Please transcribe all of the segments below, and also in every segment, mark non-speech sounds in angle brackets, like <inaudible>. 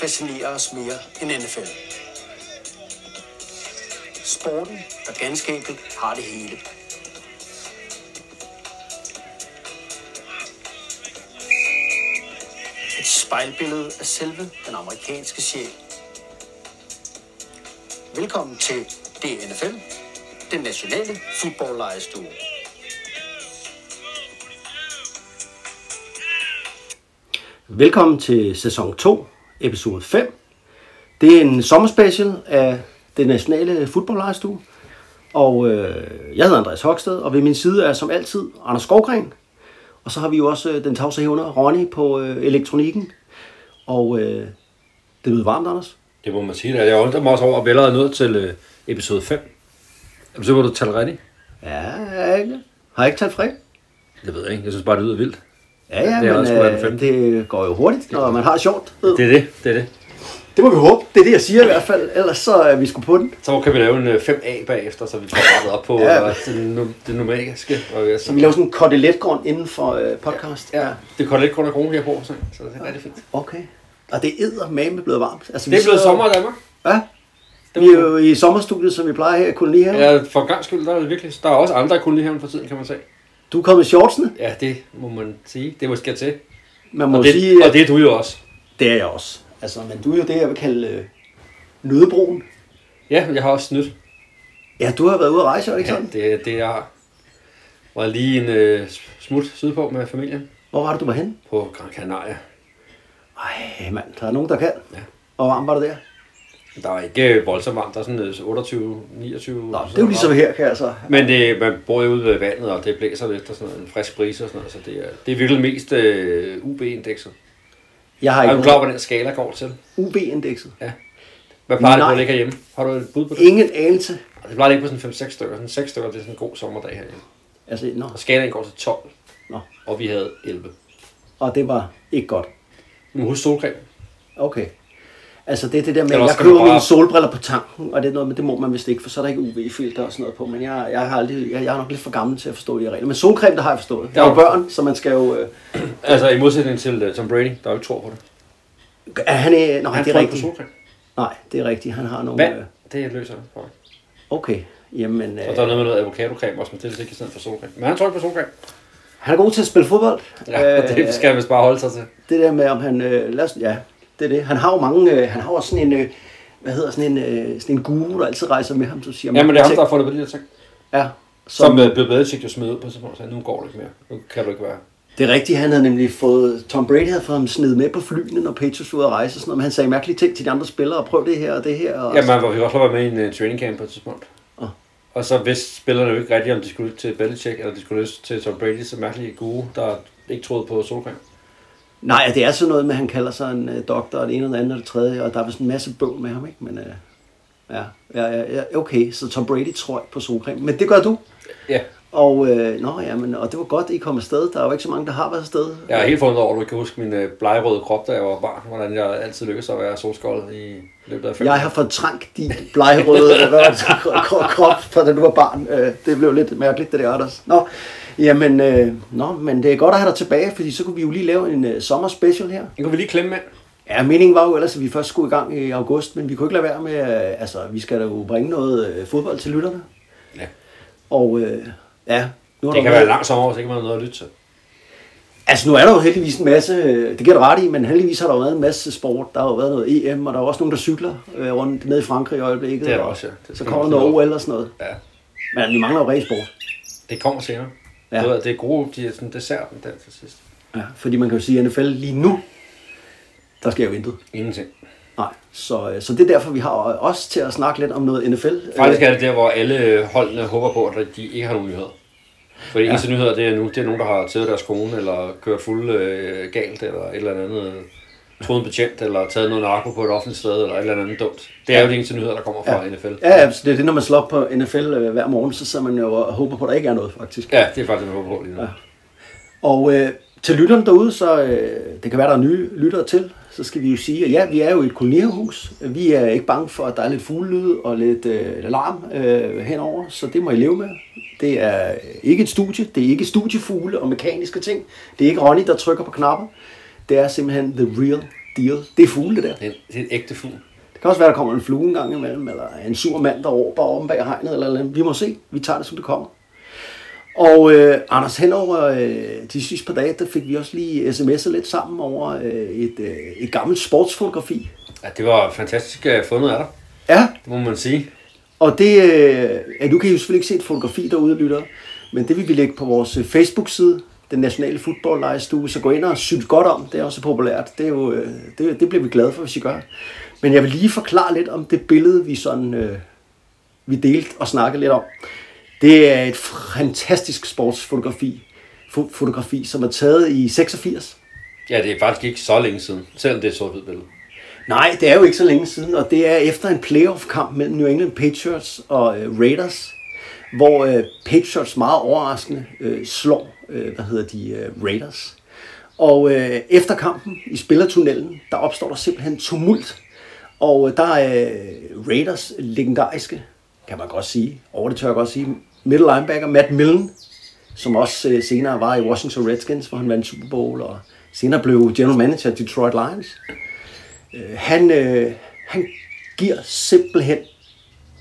fascinerer os mere end NFL. Sporten, der ganske enkelt har det hele. Et spejlbillede af selve den amerikanske sjæl. Velkommen til DNFL, den nationale fodboldlejestue. Velkommen til sæson 2, episode 5. Det er en sommerspecial af det nationale fodboldlejestue. Og øh, jeg hedder Andreas Hoksted, og ved min side er som altid Anders Skovgren. Og så har vi jo også øh, den tavse hævner, Ronny, på øh, elektronikken. Og øh, det lyder varmt, Anders. Det må man sige. da. Jeg undrer mig også over, at vi allerede er nået til øh, episode 5. Er du sikker på, at du taler rigtigt? Ja, jeg. Har jeg ikke talt fri? Det ved jeg ikke. Jeg synes bare, det lyder vildt. Ja, ja, Det er men også øh, det går jo hurtigt, når man har sjovt. Det er det. Det er det. Det må vi håbe. Det er det, jeg siger i hvert fald. Ellers så er vi sgu på den. Så kan vi lave en øh, 5A bagefter, så vi får rettet op på Ja. ja. det, nu- det numeriske. Og, ja, Så vi laver sådan en koteletgrund inden for øh, podcast. Ja, det lidt kun af kroner her på, så, så det er rigtig fint. Okay. Og det er med blevet varmt. Altså, vi Det er blevet sidder- sommer i Danmark. Ja. Det Vi er jo i sommerstudiet, som vi plejer her i kolonihaven. Ja, for en gang skyld, der er det virkelig. Der er også andre i kolonihaven for tiden, kan man sige. Du er kommet i shortsene. Ja, det må man sige. Det må skal til. Man må Og det, sige, og det er du jo også. det er jeg også. Altså, men du er jo det, jeg vil kalde øh, nødebroen. Ja, jeg har også snydt. Ja, du har været ude at rejse, ikke Ja, sådan? det, det er var lige en øh, smut sydpå med familien Hvor var det, du var henne? på Gran Canaria. Ej, mand, der er nogen, der kan. Ja. Og hvor varmt var det der? Der var ikke voldsomt varmt, der er sådan øh, 28, 29. Nå, det er jo ligesom her, kan jeg så. Men det, man bor jo ude ved vandet, og det blæser lidt og sådan noget, en frisk brise og sådan noget, så det er, det er virkelig mest øh, UB-indekset. Jeg har Er du ikke klar hvad den skala går til? UB-indekset. Hvad plejer det på Nej. at ligge herhjemme? Har du et bud på det? Ingen anelse. Det plejer ligge på sådan 5-6 stykker. Sådan 6 stykker, det er sådan en god sommerdag herhjemme. Altså, nå, Og skalaen går til 12, nå. og vi havde 11. Og det var ikke godt. Du må huske solcreme. Okay. Altså det er det der med, at jeg køber bare- mine solbriller på tanken, og det er noget med, det må man vist ikke, for så er der ikke UV-filter og sådan noget på, men jeg, jeg, har aldrig, jeg, jeg er nok lidt for gammel til at forstå de her regler. Men solcreme, der har jeg forstået. Jeg er jo børn, så man skal jo... Øh, <clears throat> Altså i modsætning til uh, Tom Brady, der jo ikke tror på det. er han, øh, nej, Han det er rigtigt. solcreme. Nej, det er rigtigt. Han har nogle... Vand, Øh, det løser det for okay, jamen... Og Øh, der er noget med noget avocado-creme også, men det er ikke i stedet for solcreme. Men han tror ikke på solcreme. han er god til at spille fodbold. Ja, <laughs> øh, det skal han vist bare holde sig til. det der med, om han... Øh, lad os, ja, det er det. Han har jo mange... Øh, han har jo sådan en... Øh, hvad hedder sådan en, øh, sådan en guru, der altid rejser med ham, så siger Ja, men det er ham, der har fundet på de der ting. Ja, Som uh, Bill Belichick jo smed ud på et tidspunkt, så nu går det ikke mere. Nu kan du ikke være. Det er rigtigt, han havde nemlig fået, Tom Brady havde fået ham sned med på flyene, når Patriots ude at rejse og sådan noget, men han sagde mærkelige ting til de andre spillere, prøv det her og det her. Og Ja, man var vi også være med i en uh, training camp på et tidspunkt. Åh. Og så vidste spillerne jo ikke rigtigt, om de skulle til Belichick, eller de skulle til Tom Brady, så mærkelige gode, der ikke troede på solcreme. Nej, det er sådan noget med, at han kalder sig en uh, doktor, og det ene og det andet og det tredje, og der er vist en masse bøvl med ham, ikke? Men uh, ja, ja, ja, okay, så Tom Brady tror på solcreme, men det gør du. Ja, Og, øh, nå, ja, men, og det var godt, at I kom afsted. Der er jo ikke så mange, der har været afsted. jeg er helt forundret over, at du kan huske min uh, blegerøde krop, da jeg var barn. Hvordan jeg altid lykkedes at være solskold i løbet af fem Jeg har fortrængt din <laughs> kro- krop, fra da du var barn. Øh, Det blev lidt mærkeligt, det der, Anders. Nå, jamen, øh, nå, men det er godt at have dig tilbage, fordi så kunne vi jo lige lave en øh, sommerspecial her. Den kunne vi lige klemme med. Ja, meningen var jo ellers, at vi først skulle i gang i august, men vi kunne ikke lade være med, øh, altså, vi skal da jo bringe noget øh, fodbold til lytterne. Ja. Og øh, ja, nu er Det kan være en lang sommer, så ikke man har noget at lytte til. Altså nu er der jo heldigvis en masse, øh, det giver ret i, men heldigvis har der jo været en masse sport. Der har jo været noget EM, og der er også nogen, der cykler øh, rundt nede i Frankrig i øjeblikket. Det er der og også, ja. Det så kommer der noget OL og sådan noget. Ja, Men vi mangler jo ræsport. det kommer senere. Ja. Ja. Det er gode, de er sådan desserten der til sidst. Ja, fordi man kan jo sige, at NFL lige nu, der sker jo intet. Ingenting. Nej, så, øh, så det er derfor, vi har os til at snakke lidt om noget NFL. Faktisk Øh, er det der, hvor alle holdene håber på, at de ikke har nogen nyheder. For de eneste nyheder, det er nu, det er nogen, der har taget deres kone, eller kørt fuld øh, galt, eller et eller andet, troet en betjent, eller taget noget narko på et offentligt sted, eller et eller andet dumt. Det er jo de eneste nyheder, der kommer fra Ja. NFL. Ja, altså, det er det, når man slår op på NFL øh, hver morgen, så sidder man jo og håber på, at der ikke er noget, faktisk. Ja, det er faktisk det, man håber på lige nu. Ja. Og øh, til lytterne derude, så øh, det kan være, der er nye lyttere til, så skal vi jo sige, at ja, vi er jo et kolonierhus. Vi er ikke bange for, at der er lidt fuglelyd og lidt øh, larm øh, henover, så det må I leve med. Det er ikke et studie, det er ikke studiefugle og mekaniske ting. Det er ikke Ronny, der trykker på knapper. Det er simpelthen the real deal. Det er fugle, det der. Det er, det er en ægte fugl. Det kan også være, der kommer en flue en gang imellem, eller en sur mand, der råber om bag hegnet, eller, eller Vi må se. Vi tager det, som det kommer. Og øh, Anders, henover øh, de sidste par dage, der fik vi også lige sms'et lidt sammen over øh, et, øh, et gammelt sportsfotografi. Ja, det var fantastisk uh, fundet af dig. Ja, Det må man sige. og det, øh, ja, du kan jo selvfølgelig ikke se et fotografi derude, lytter, men det vil vi lægge på vores øh, Facebook-side, den nationale fodboldlejestue, så gå ind og synes godt om, det er også populært. Det, er jo, øh, det, det bliver vi glade for, hvis I gør. Men jeg vil lige forklare lidt om det billede, vi sådan, øh, vi delte og snakkede lidt om. Det er et fantastisk sportsfotografi, fo- fotografi, som er taget i 86. Ja, det er faktisk ikke så længe siden, selvom det er et sort billede. Nej, det er jo ikke så længe siden, og det er efter en playoff-kamp mellem New England Patriots og øh, Raiders, hvor øh, Patriots meget overraskende øh, slår, øh, hvad hedder de, øh, Raiders. Og øh, efter kampen i spillertunnelen, der opstår der simpelthen tumult, og øh, der er øh, Raiders legendariske, kan man godt sige, over det tør jeg godt sige, middle linebacker Matt Millen, som også øh, senere var i Washington Redskins, hvor han vandt Super Bowl, og senere blev general manager af Detroit Lions. Øh, han, øh, han giver simpelthen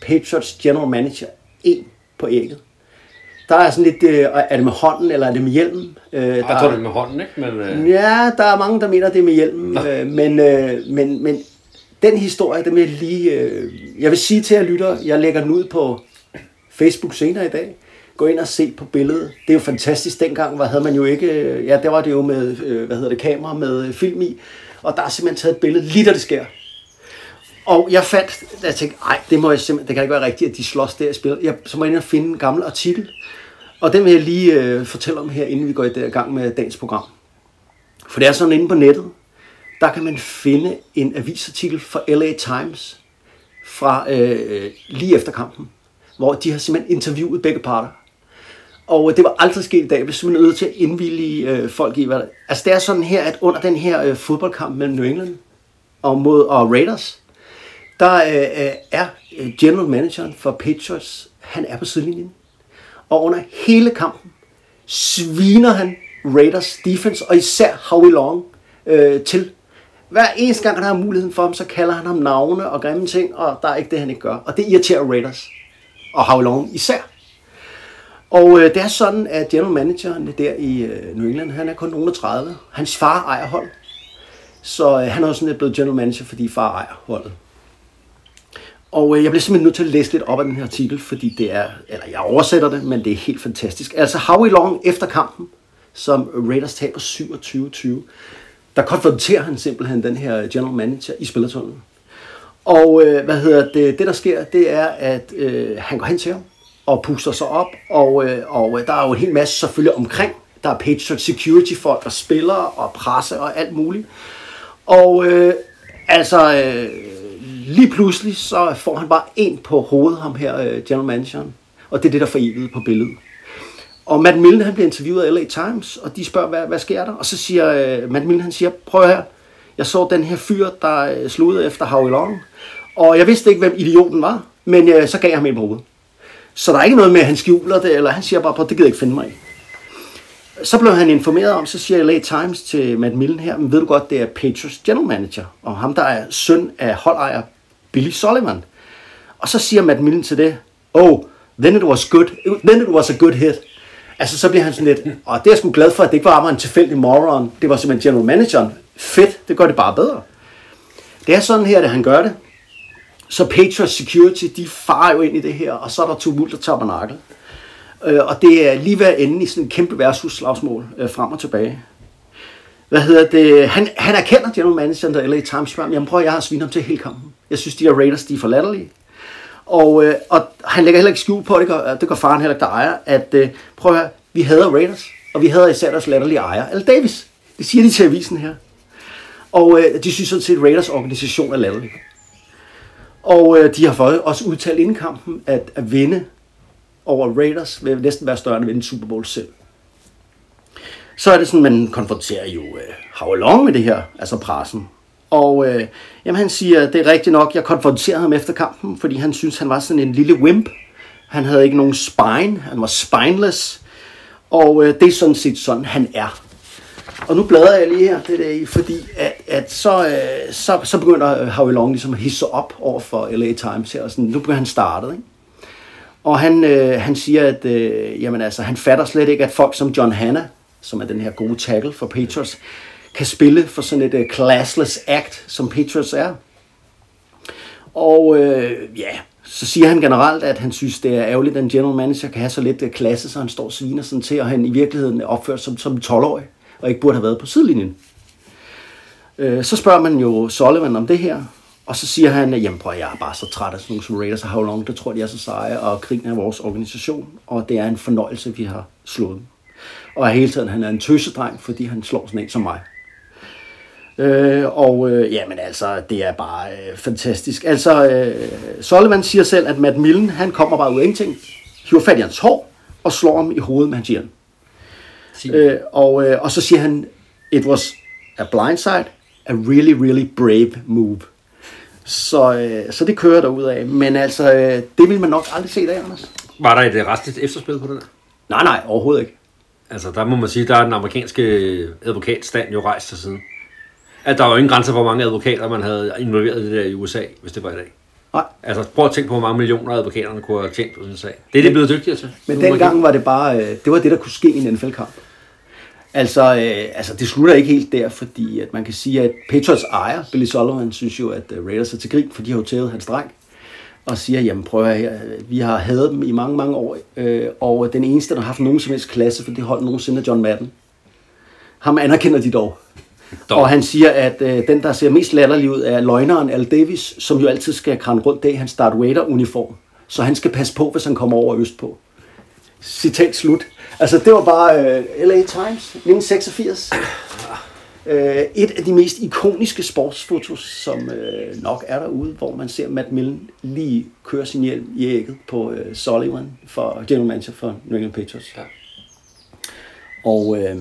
Patriots general manager en på ægget. Der er sådan lidt, øh, er det med hånden, eller er det med hjelmen? Øh, der Jeg tror, det er med hånden, ikke? Men, øh, Ja, der er mange, der mener, det er med hjelmen, øh, men, øh, men, men den historie, den vil jeg lige... Øh, jeg vil sige til jer lytter, jeg lægger den ud på Facebook senere i dag. Gå ind og se på billedet. Det er jo fantastisk. Dengang var, havde man jo ikke... øh, Ja, der var det jo med, øh, hvad hedder det, kamera med film i. Og der er simpelthen taget et billede lige da det sker. Og jeg fandt, jeg tænkte, nej, det må jeg simpelthen, det kan ikke være rigtigt, at de slås der i spil. Jeg, så må jeg ind og finde en gammel artikel. Og den vil jeg lige øh, fortælle om her, inden vi går i der- gang med dagens program. For det er sådan inde på nettet, der kan man finde en avisartikel fra LA Times fra øh, lige efter kampen, hvor de har simpelthen interviewet begge parter. Og øh, det var aldrig sket i dag, hvis man er nødt til at indvillige øh, folk i, hvad. Altså det er sådan her, at under den her øh, fodboldkamp mellem New England og, mod, og Raiders, der øh, øh er øh, general manageren for Patriots, han er på sidelinjen. Og under hele kampen sviner han Raiders defense, og især Howie Long, øh, til. Hver eneste gang, han har muligheden for ham, så kalder han ham navne og grimme ting, og der er ikke det, han ikke gør. Og det irriterer Raiders. Og Howie Long især. Og øh, det er sådan, at general manageren der i øh, New England, han er kun nogen 30. Hans far ejer hold. Så øh, han er også sådan lidt blevet general manager, fordi far ejer holdet. Og øh, jeg bliver simpelthen nødt til at læse lidt op af den her artikel, fordi det er, eller jeg oversætter det, men det er helt fantastisk. Altså Howie Long efter kampen, som Raiders taber 27-20, der konfronterer han simpelthen den her general manager i spillertunnelen. Og øh, hvad hedder det, det der sker, det er, at øh, han går hen til ham og puster sig op, og, øh, og øh, der er jo en hel masse selvfølgelig omkring. Der er Patriot Security folk, der spiller og presse og alt muligt. Og øh, altså, øh, lige pludselig så får han bare en på hovedet, ham her, øh, general manageren. Og det er det, der er på billedet. Og Matt Millen, han bliver interviewet af LA Times, og de spørger, hvad, hvad sker der? Og så siger øh, Matt Millen, han siger, prøv her, jeg så den her fyr, der øh, slog efter Howie Long, og jeg vidste ikke, hvem idioten var, men øh, så gav jeg ham en på hovedet. Så der er ikke noget med, at han skjuler det, eller han siger bare, prøv, det gider jeg ikke finde mig i. Så blev han informeret om, så siger LA Times til Matt Millen her, men ved du godt, det er Patriots general manager, og ham der er søn af holdejer Billy Sullivan. Og så siger Matt Millen til det, oh, then it was good, then it was a good hit. Altså så bliver han sådan lidt, og det er jeg sgu glad for, at det ikke var bare en tilfældig moron, det var simpelthen general manageren. Fedt, det gør det bare bedre. Det er sådan her, at han gør det. Så Patriots Security, de farer jo ind i det her, og så er der tumult og tabernakel. Øh, og det er lige ved at ende i sådan en kæmpe værtshusslagsmål slagsmål frem og tilbage. Hvad hedder det? Han, han erkender general manageren, der LA Times spørger, jamen prøv, jeg har svinet ham til hele kampen. Jeg synes, de her Raiders, de er for latterlige. Og, øh, og han lægger heller ikke skjul på, det gør, det gør faren heller ikke, der ejer, at øh, prøv at høre, vi hader Raiders, og vi hader især deres latterlige ejer, eller Davis. Det siger de til avisen her. Og øh, de synes sådan set, at Raiders organisation er latterlig. Og øh, de har fået også udtalt inden kampen, at at vinde over Raiders vil næsten være større end at vinde Super Bowl selv. Så er det sådan, man konfronterer jo øh, Howie Long med det her, altså pressen. Og øh, jamen, han siger, det er rigtigt nok, jeg konfronterede ham efter kampen, fordi han synes, han var sådan en lille wimp. Han havde ikke nogen spine, han var spineless. Og øh, det er sådan set sådan, han er. Og nu bladrer jeg lige her, det der i, øh, fordi at, at så, øh, så, så begynder øh, Howie Long ligesom at hisse op over for LA Times her, og sådan, nu begynder han startet, ikke? Og han, øh, han siger, at øh, jamen altså, han fatter slet ikke, at folk som John Hanna, som er den her gode tackle for Patriots, kan spille for sådan et øh, classless act, som Patriots er. Og øh, ja, så siger han generelt, at han synes, det er ærgerligt, at en general manager kan have så lidt øh, klasse, så han står og sviner sådan til, og han i virkeligheden er opført som, som 12-årig, og ikke burde have været på sidelinjen. Øh, så spørger man jo Sullivan om det her, og så siger han, at jamen, prøv, jeg er bare så træt af sådan nogle som Raiders og How Long, det tror de er så seje, og krigen er vores organisation, og det er en fornøjelse, vi har slået dem. Og hele tiden, han er en tøsedreng, fordi han slår sådan en som mig. Øh, og øh, jamen altså, det er bare øh, fantastisk. Altså, øh, Sullivan siger selv, at Matt Millen, han kommer bare ud af ingenting, hiver fat i hans hår, og slår ham i hovedet med hans hjelm. Øh, og, øh, og så siger han, it was a blindside, a really, really brave move. Så, øh, så det kører der ud af. Men altså, øh, det vil man nok aldrig se der, Anders. Var der et restligt efterspil på det der? Nej, nej, overhovedet ikke. Altså, der må man sige, der er den amerikanske advokatstand jo rejst til siden. At der var ingen grænser for, hvor mange advokater, man havde involveret i det der i USA, hvis det var i dag. Nej. Altså, prøv at tænke på, hvor mange millioner advokaterne kunne have tjent på sådan en sag. Det er de blevet dygtigere til. Men dengang var det bare, øh, det var det, der kunne ske i en NFL-kamp. Altså, øh, altså, det slutter ikke helt der, fordi at man kan sige, at Patriots ejer, Billy Sullivan, synes jo, at øh, Raiders er til grin, for de har jo tævet hans dreng, og siger, jamen prøv at her, vi har hadet dem i mange, mange år, øh, og den eneste, der har haft nogen som helst klasse for det hold nogensinde er John Madden. Ham anerkender de dog. Dog. Og han siger, at øh, den, der ser mest latterlig ud, er løgneren Al Davis, som jo altid skal krænde rundt i hans Darth Vader-uniform. Så han skal passe på, hvis han kommer over østpå. Citat slut. Altså, det var bare øh, LA Times, 1986. Øh, et af de mest ikoniske sportsfotos, som øh, nok er derude, hvor man ser Matt Millen lige køre sin hjelm i ægget på øh, Sullivan for general manager for New England Patriots. Ja. Og øh,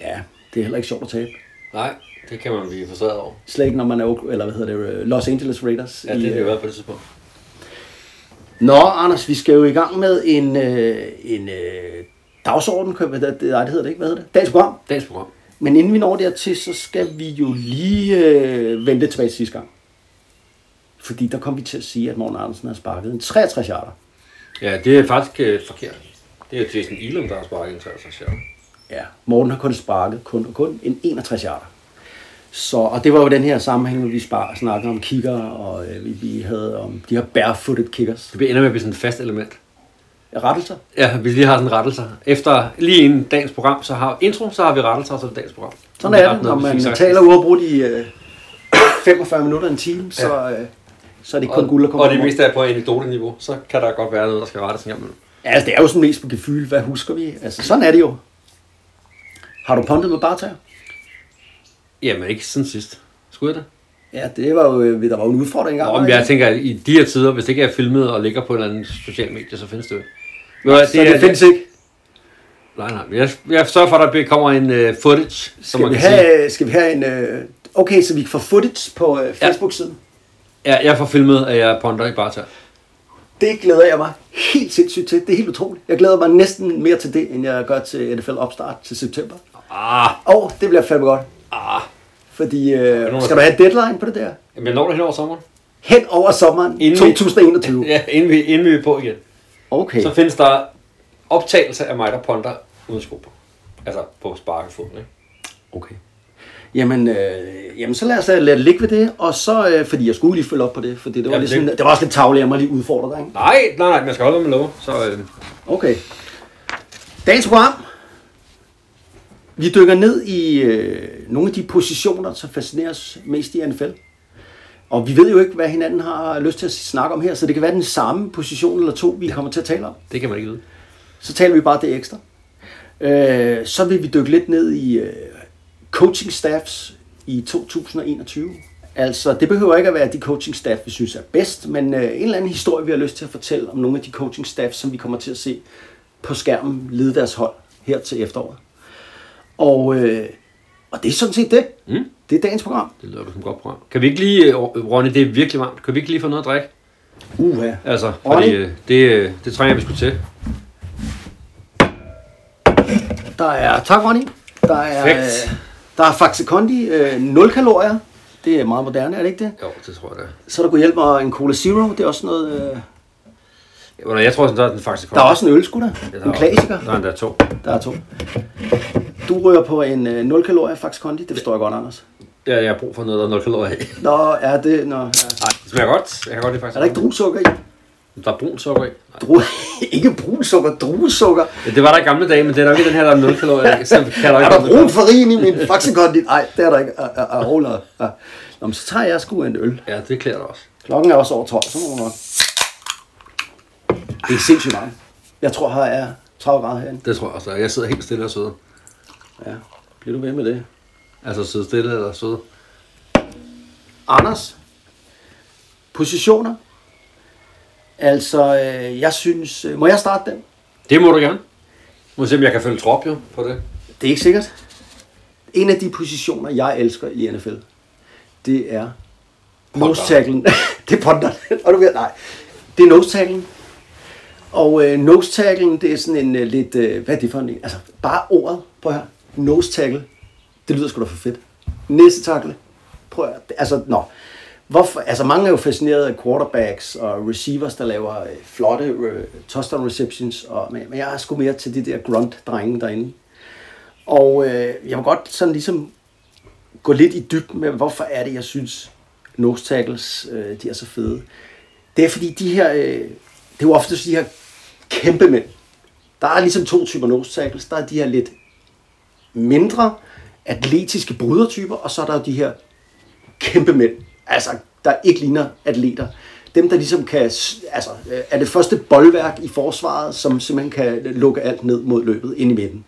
ja, det er heller ikke sjovt at tabe. Nej, det kan man blive frustreret over. Slet ikke, når man er, eller hvad hedder det, øh, Los Angeles Raiders. Ja, det i, har det jo øh, været på tidspunkt. Nå, Anders, vi skal jo i gang med en, øh, en øh, dagsorden, kan vi- det, nej, det hedder det ikke, hvad hedder det? Dagens program. Dagens program. Men inden vi når dertil, så skal vi jo lige øh, vente tilbage til sidste gang. Fordi der kom vi til at sige, at Morten Andersen har sparket en 63 yarder. Ja, det er faktisk øh, forkert. Det er Jason Elam, der har sparket en 63 yarder. Ja, Morten har kun sparket kun og kun en 61 yarder. Så, og det var jo den her sammenhæng, hvor vi spar, snakkede om kicker, og øh, vi, vi havde om de her barefooted kickers. Det ender med at blive sådan et fast element. Rettelser. Ja, vi lige har sådan rettelser. Efter lige inden dagens program, så har intro, så har vi rettelser, og så er det dagens program. Sådan er det, når man taler uafbrudt i øh, 45 minutter en time, så, øh, så er det kun og, guld at komme og det meste er på anekdote-niveau, så kan der godt være noget, der skal rettes en gang imellem. Ja, altså, det er jo sådan mest på gefyl. Hvad husker vi? Altså, sådan er det jo. Har du pondet med bartager? Jamen, ikke siden sidst. Skulle jeg det? Ja, det var jo, øh, der var jo en udfordring engang. Nå, men jeg tænker, at i de her tider, hvis det ikke er filmet og ligger på en eller anden social medie, så findes det jo. Du hvad, så det, det findes ikke. Nej, nej. men Jeg, jeg sørger for, at der kommer en uh, footage, som Skal man vi, kan sige. have, skal vi have en... Øh, okay, så vi kan få footage på øh, Facebook-siden. Ja, jeg får filmet, at jeg ponder i barter. Det glæder jeg mig helt sindssygt til. Det er helt utroligt. Jeg glæder mig næsten mere til det, end jeg gør til NFL Opstart til september. Ah, Og det bliver fandme godt. ah. Fordi, øh, skal du have deadline på det der? Jamen, når det hen over sommeren. Hen over sommeren Inden vi- 2021. <laughs> Ja, inden vi, inden vi er på igen. Okay. Så findes der optagelse af mig, der ponder uden sko på. Altså på sparkefoden, ikke? Okay. Jamen, øh, jamen, så lad os da lade det ligge ved det, og så, øh, fordi jeg skulle lige følge op på det, fordi det var, Jamen, sådan, det- det var også lidt tavligt, jeg må lige udfordre dig, ikke? Nej, nej, nej, man skal holde, man lover. Så, øh, Okay. Dagens program. Vi dykker ned i øh, nogle af de positioner, som fascinerer os mest i NFL. Og vi ved jo ikke, hvad hinanden har lyst til at snakke om her, så det kan være den samme position eller to, vi kommer til at tale om. det kan man ikke vide. Så taler vi bare det ekstra. Øh, så vil vi dykke lidt ned i øh, coaching staffs i 2021. Altså, det behøver ikke at være de coaching staff, vi synes er bedst, men øh, en eller anden historie, vi har lyst til at fortælle om nogle af de coaching staffs, som vi kommer til at se på skærmen lede deres hold her til efteråret. Og, øh, og det er sådan set det. Mm. Det er dagens program. Det lyder som et godt program. Kan vi ikke lige, øh, Ronny, det er virkelig varmt. Kan vi ikke lige få noget at drikke? Uha. Altså, fordi øh, det, øh, det trænger vi skulle til. Der er, tak Ronny. Der er Perfekt. øh, Der er Faxe Kondi, øh, 0 kalorier. Det er meget moderne, er det ikke det? Jo, det tror jeg da. Så der kunne hjælpe mig en Cola Zero, det er også noget... Øh, Ja, jeg tror, sådan, der er den faktisk der er også en øl, sgu da. Ja, der En er- klassiker. Der er to. Der er to. Du rører på en øh, 0 kalorier Faxe Kondi, det forstår jeg godt, Anders. Ja, jeg har brug for noget, der er 0 kalorier i. Nå, er det... Nå, ja. Nej, det smager godt. Jeg kan godt lide faktisk. Er der ikke druesukker i? Der er brun sukker i. Dru <laughs> ikke brunsukker, druesukker. Ja, det var der i gamle dage, men det er jo ikke den her, der er 0 kalorier. Så kan der Er ikke der brun farin i min Faxe Kondi? Nej, det er der ikke. Er, er, roller. Ja. Nå, men så tager jeg sgu en øl. Ja, det klæder dig også. Klokken er også over 12, så må man nok. Det er sindssygt meget. Jeg tror, her er 30 grader herinde. Det tror jeg også. Jeg sidder helt stille og sød. Ja, bliver du ved med det? Altså sidde stille eller sød. Anders, positioner. Altså, øh, jeg synes... Øh, må jeg starte den? Det må du gerne. Må se, om jeg kan følge trop jo på det. Det er ikke sikkert. En af de positioner, jeg elsker i NFL, det er nose tacklen. <laughs> det er punter. Og du ved, nej. Det er nose tacklen. Og øh, nose tacklen, det er sådan en øh, lidt, øh, hvad er det for en, altså bare ordet, prøv her, nose tackle, det lyder sgu da for fedt. Næste tackle, prøv at, altså, nå. Hvorfor, altså mange er jo fascineret af quarterbacks og receivers, der laver øh, flotte øh, touchdown receptions, og, men, men jeg er sgu mere til de der grunt-drenge derinde. Og øh, jeg vil godt sådan ligesom gå lidt i dybden med, hvorfor er det, jeg synes, nose tackles, øh, de er så fede. Det er fordi, de her, øh, det er jo oftest de her kæmpe mænd. Der er ligesom to typer nose tackles. Der er de her lidt mindre atletiske brydertyper, og så er der de her kæmpe mænd, altså der ikke ligner atleter. Dem, der ligesom kan, altså øh, er det første boldværk i forsvaret, som simpelthen kan lukke alt ned mod løbet ind i midten.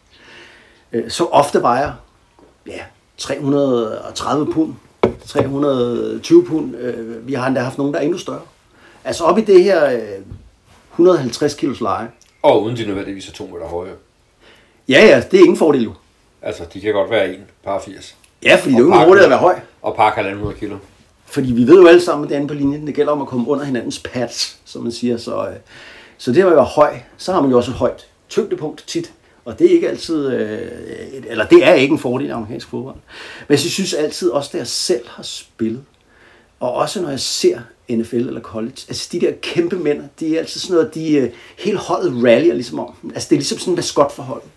Øh, så ofte vejer ja, 330 pund, 320 pund. Øh, vi har endda haft nogen, der er endnu større. Altså op i det her 150 kilos leje. Og uden de nødvendigvis er to meter høje. Ja, ja, det er ingen fordel jo. Altså, de kan godt være en par 80. Ja, fordi det er jo Og ikke hurtigt at være høj. Og pakke 1.500 kilo. Fordi vi ved jo alle sammen, at det er inde på linjen. Det gælder om at komme under hinandens pads, som man siger. Så, øh, så det at være høj, så har man jo også et højt tyngdepunkt tit. Og det er ikke altid, øh, et, eller det er ikke en fordel i amerikansk fodbold. Men jeg synes altid også, da jeg selv har spillet, og også når jeg ser NFL eller college, altså de der kæmpe mænd, de er altid sådan noget, de øh, hele holdet rallyer ligesom om. Altså det er ligesom sådan en maskot for holdet.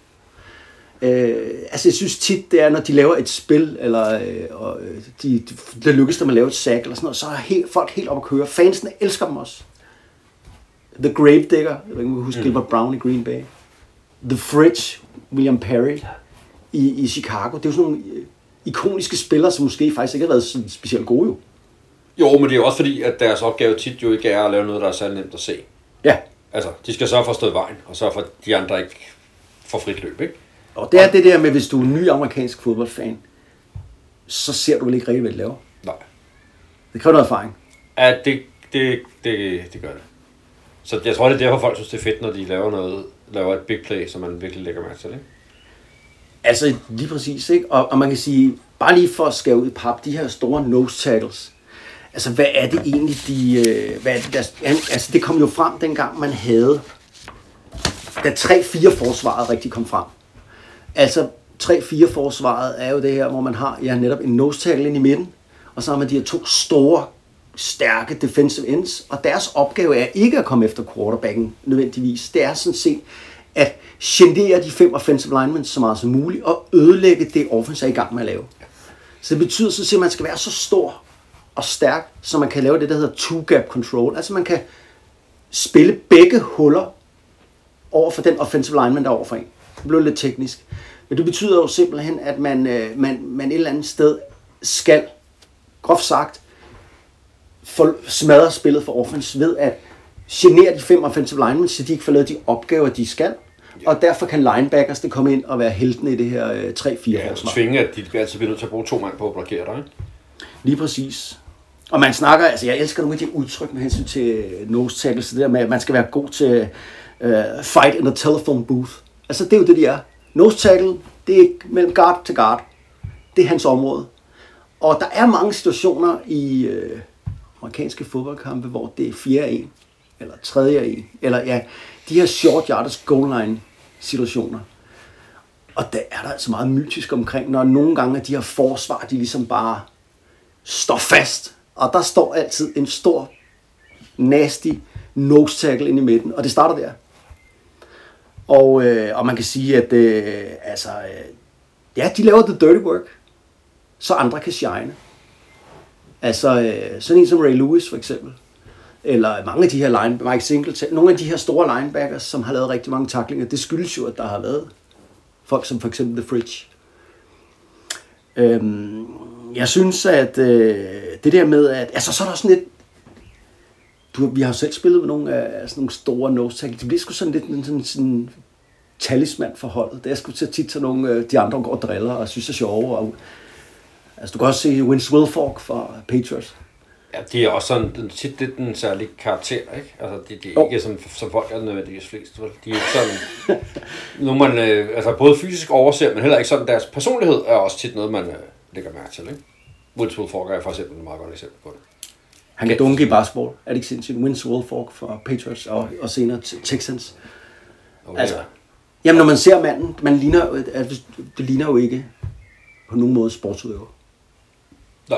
Øh, altså jeg synes tit, det er, når de laver et spil, eller øh, og, øh, de, de, det lykkes dem at lave et sack, eller sådan noget, så er helt, folk helt op at køre. Fansene elsker dem også. The Gravedigger, jeg ved ikke, om du husker, mm. Gilbert Brown i Green Bay. The Fridge, William Perry i, i Chicago. Det er jo sådan nogle øh, ikoniske spillere, som måske faktisk ikke har været sådan specielt gode jo. Jo, men det er jo også fordi, at deres opgave tit jo ikke er at lave noget, der er særlig nemt at se. Ja, Altså, de skal sørge for at stå i vejen, og sørge for, at de andre ikke får frit løb, ikke? og det er det der med, hvis du er en ny amerikansk fodboldfan, så ser du ikke rigtig, hvad de laver. Nej. Det kræver noget erfaring. Ja, det, det, det, det gør det. Så jeg tror, det er derfor, folk synes, det er fedt, når de laver noget, laver et big play, som man virkelig lægger mærke til, ikke? Altså lige præcis, ikke? Og, og man kan sige, bare lige for at skære ud i pap, de her store nose tackles, altså hvad er det egentlig, de, øh, hvad er det, der, altså det kom jo frem dengang, man havde, da 3-4 forsvaret rigtig kom frem. Altså 3-4 forsvaret er jo det her, hvor man har ja, netop en nose tackle ind i midten, og så har man de her to store, stærke defensive ends, og deres opgave er ikke at komme efter quarterbacken nødvendigvis. Det er sådan set at genere de fem offensive linemen så meget som muligt, og ødelægge det offense er i gang med at lave. Så det betyder sådan set, at man skal være så stor og stærk, så man kan lave det, der hedder two-gap control. Altså man kan spille begge huller over for den offensive lineman, der er over for en. Det blev lidt teknisk. Men det betyder jo simpelthen, at man, øh, man, man et eller andet sted skal, groft sagt, smadre spillet for offense ved at genere de fem offensive linemen, så de ikke får lavet de opgaver, de skal. Og derfor kan linebackers det komme ind og være heltene i det her øh, 3-4 Ja, forsvar. og tvinge, at de altid bliver nødt til at bruge to mand på at blokere dig, ikke? Lige præcis. Og man snakker, altså jeg elsker nogle af de udtryk med hensyn til nose tackles, det der med, at man skal være god til uh, fight in a telephone booth. Altså det er jo det, de er. Nose tackle, det er mellem guard til guard. Det er hans område. Og der er mange situationer i øh, amerikanske fodboldkampe, hvor det er fjerde en, eller tredje en, eller ja, de her short yardage goal line situationer. Og der er der altså meget mytisk omkring, når nogle gange de her forsvar, de ligesom bare står fast. Og der står altid en stor, nasty nose tackle ind i midten, og det starter der. Og, øh, og man kan sige, at øh, altså, øh, ja, de laver the dirty work, så andre kan shine. Altså, øh, sådan en som Ray Lewis for eksempel, eller mange af de her line, Mike Singleton, nogle af de her store linebackers, som har lavet rigtig mange taklinger, det skyldes jo, at der har været folk som for eksempel The Fridge. Øhm, jeg synes, at øh, det der med, at altså, så er der sådan lidt, du, vi har jo selv spillet med nogle af sådan nogle store nose tackle. Det bliver sgu sådan lidt en sådan, sådan talisman for holdet. Det er sgu til tit til nogle, øh, de andre går og driller og synes er sjove. Og, altså, du kan også se Vince Wilfork fra Patriots. Ja, de er også sådan, den, tit lidt en særlig karakter, ikke? Altså, de, de er Jo. ikke som, som folk er nødvendigvis flest, vel? De er ikke sådan, nu man, øh, altså både fysisk overser, men heller ikke sådan, deres personlighed er også tit noget, man øh, lægger mærke til, ikke? Woods Wilfork er for eksempel et meget godt eksempel på det. Han kan dunke i basketball. Er det ikke sindssygt? Vince Wilfork fra Patriots og, og senere Te- Texans. Og Altså, det jamen når man ser manden, man ligner, altså, det ligner jo ikke på nogen måde sportsudøver. Nå.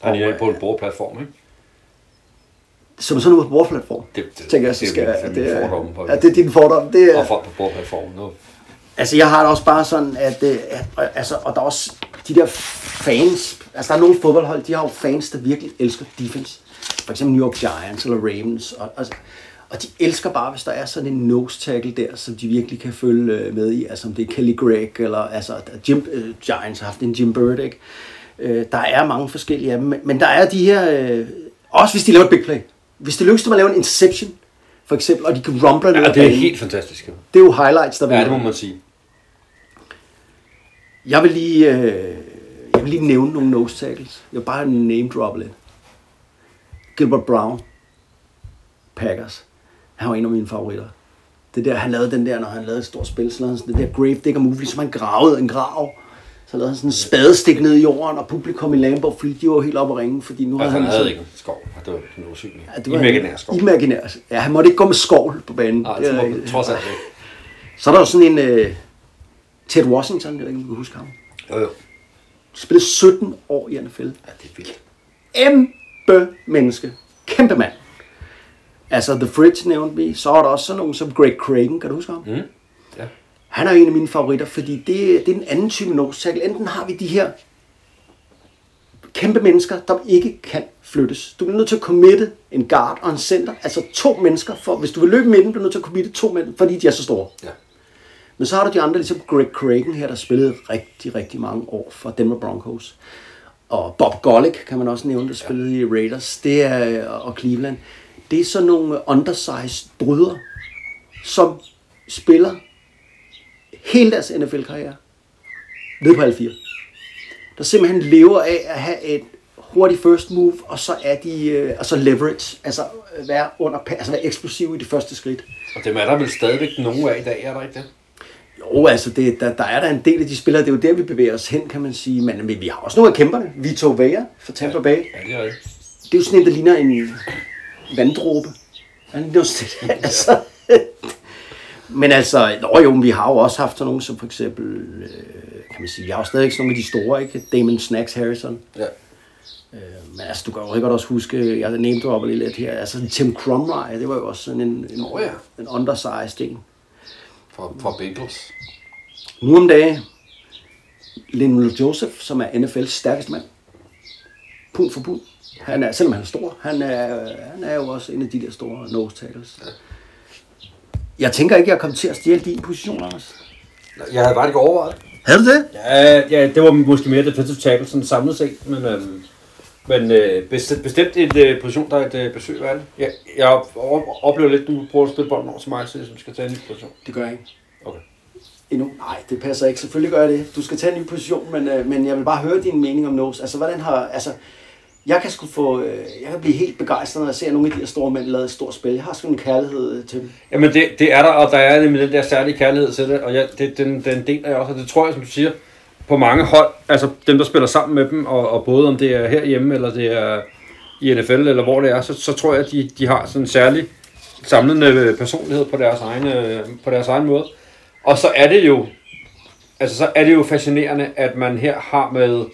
Han Og, er på en bordplatform, ikke? Som sådan noget på bordplatform. Det, det, tænker jeg, så det er skal det er det, på er, det. ja, det er din fordom. Det er, Og folk på bordplatformen. Nu. Altså, jeg har det også bare sådan, at, øh, at altså, og der er også de der fans, altså der er nogle fodboldhold, de har jo fans, der virkelig elsker defense. For eksempel New York Giants eller Ravens. Og, altså, og de elsker bare, hvis der er sådan en nose tackle der, som de virkelig kan følge øh, med i. Altså om det er Kelly Gregg, eller altså Jim, øh, Giants har haft en Jim Burdick. Øh, der er mange forskellige af dem, men, men der er de her, øh, også hvis de laver et big play. Hvis det lykkes dem at lave en interception, for eksempel, og de kan rumble ned Ja, det er helt fantastisk. det er jo highlights, der Ja, det må man sige. Jeg vil lige, øh, jeg vil lige nævne nogle nose tackles. Jeg vil bare name drop lidt. Gilbert Brown, Packers. Han var en af mine favoritter. Det der, han lavede den der, når han lavede et stort spil, så lavede han sådan det der grave digger move, ligesom han gravede en grav. Så lavede han sådan en spadestik ned i jorden, og publikum i Lambeau Field, de var helt oppe at ringe, fordi nu Altså, havde han han... havde sådan- ikke en skov. Ja, Det var den usynlige. Ja, det var- Imaginær skov. Imaginær. Ja, han måtte ikke gå med skovl på banen. Nej, Det rigtigt. trods alt ikke. Så er der jo sådan en uh, Ted Washington, jeg ved ikke, om du kan huske ham. Jo, jo. Spillede 17 år i NFL. Ja, det er vildt. kæmpe menneske. Kæmpe mand. Altså, The Fridge nævnte vi. Så er der også sådan nogen som Greg Cragen. Kan du huske ham? Mm. Ja. Han er en af mine favoritter, fordi det, det er en anden type nose tackle. Enten har vi de her kæmpe mennesker, der ikke kan flyttes. Du bliver nødt til at committe en guard og en center. Altså to mennesker. For, hvis du vil løbe midten, bliver du nødt til at committe to mænd, fordi de er så store. Ja. Men så har du de andre, ligesom Greg Cragen her, der spillede rigtig, rigtig mange år for Denver Broncos. Og Bob Golick kan man også nævne, der spillede i Raiders. Det er, og Cleveland. Det er sådan nogle undersized bryder, som spiller hele deres NFL-karriere. Ned på alle fire. Der simpelthen lever af at have et hurtigt first move, og så er de, øh, og så leverage, altså øh, være under, altså være eksplosiv i det første skridt. Og dem er der vel stadigvæk nogle af i dag, er der ikke det? Jo, altså det, der, der er der en del af de spillere, det er jo der, vi bevæger os hen, kan man sige. Men, men vi har også nogle af kæmperne. Vito Vea fra Tampa Bay. Ja, det er rigtigt. Det er jo sådan en, der ligner en vanddråbe. Han ligner sådan, altså. Men altså, nå jo, vi har jo også haft nogle som for eksempel, øh, kan man sige, vi har jo stadig sådan nogle af de store, ikke? Damon Snacks Harrison. Ja. Men altså, du kan jo godt også huske, jeg name dropper lidt her, altså Tim Cromrye, det var jo også sådan en, en, Nå ja. en undersized en. Fra, fra Bengals. Nu om dagen, Lionel Joseph, som er NFL's stærkeste mand. Pund for pund. Han er, selvom han er stor, han er, han er jo også en af de der store nose tackles. Jeg tænker ikke, jeg er kommet til at stjæle din position, Anders. Jeg havde bare ikke overvejet. Havde du det? Ja, ja, det var måske mere defensive tackle sådan samlet set, men, øhm, men øh, bestemt, bestemt et øh, position, der er et øh, besøg det. Jeg, jeg op- oplever lidt, du prøver at spille bolden over til mig, så jeg skal tage en ny position. Det gør jeg ikke. Okay. Endnu? Nej, det passer ikke. Selvfølgelig gør jeg det. Du skal tage en ny position, men, øh, men jeg vil bare høre din mening om nose. Altså, hvordan har... Altså, jeg kan sgu få... Øh, jeg kan blive helt begejstret, når jeg ser nogle af de her store mænd lave et stort spil. Jeg har sgu en kærlighed øh, til dem. Jamen det, det er der, og der er nemlig den der særlige kærlighed til det, og jeg, det, den, den deler jeg også, og det tror jeg, som du siger, på mange hold, altså dem, der spiller sammen med dem, og, og både om det er herhjemme, eller det er i NFL, eller hvor det er, så, så tror jeg, at de, de har sådan en særlig samlende personlighed på deres, egen, øh, på deres egen måde. Og så er det jo altså så er det jo fascinerende, at man her har med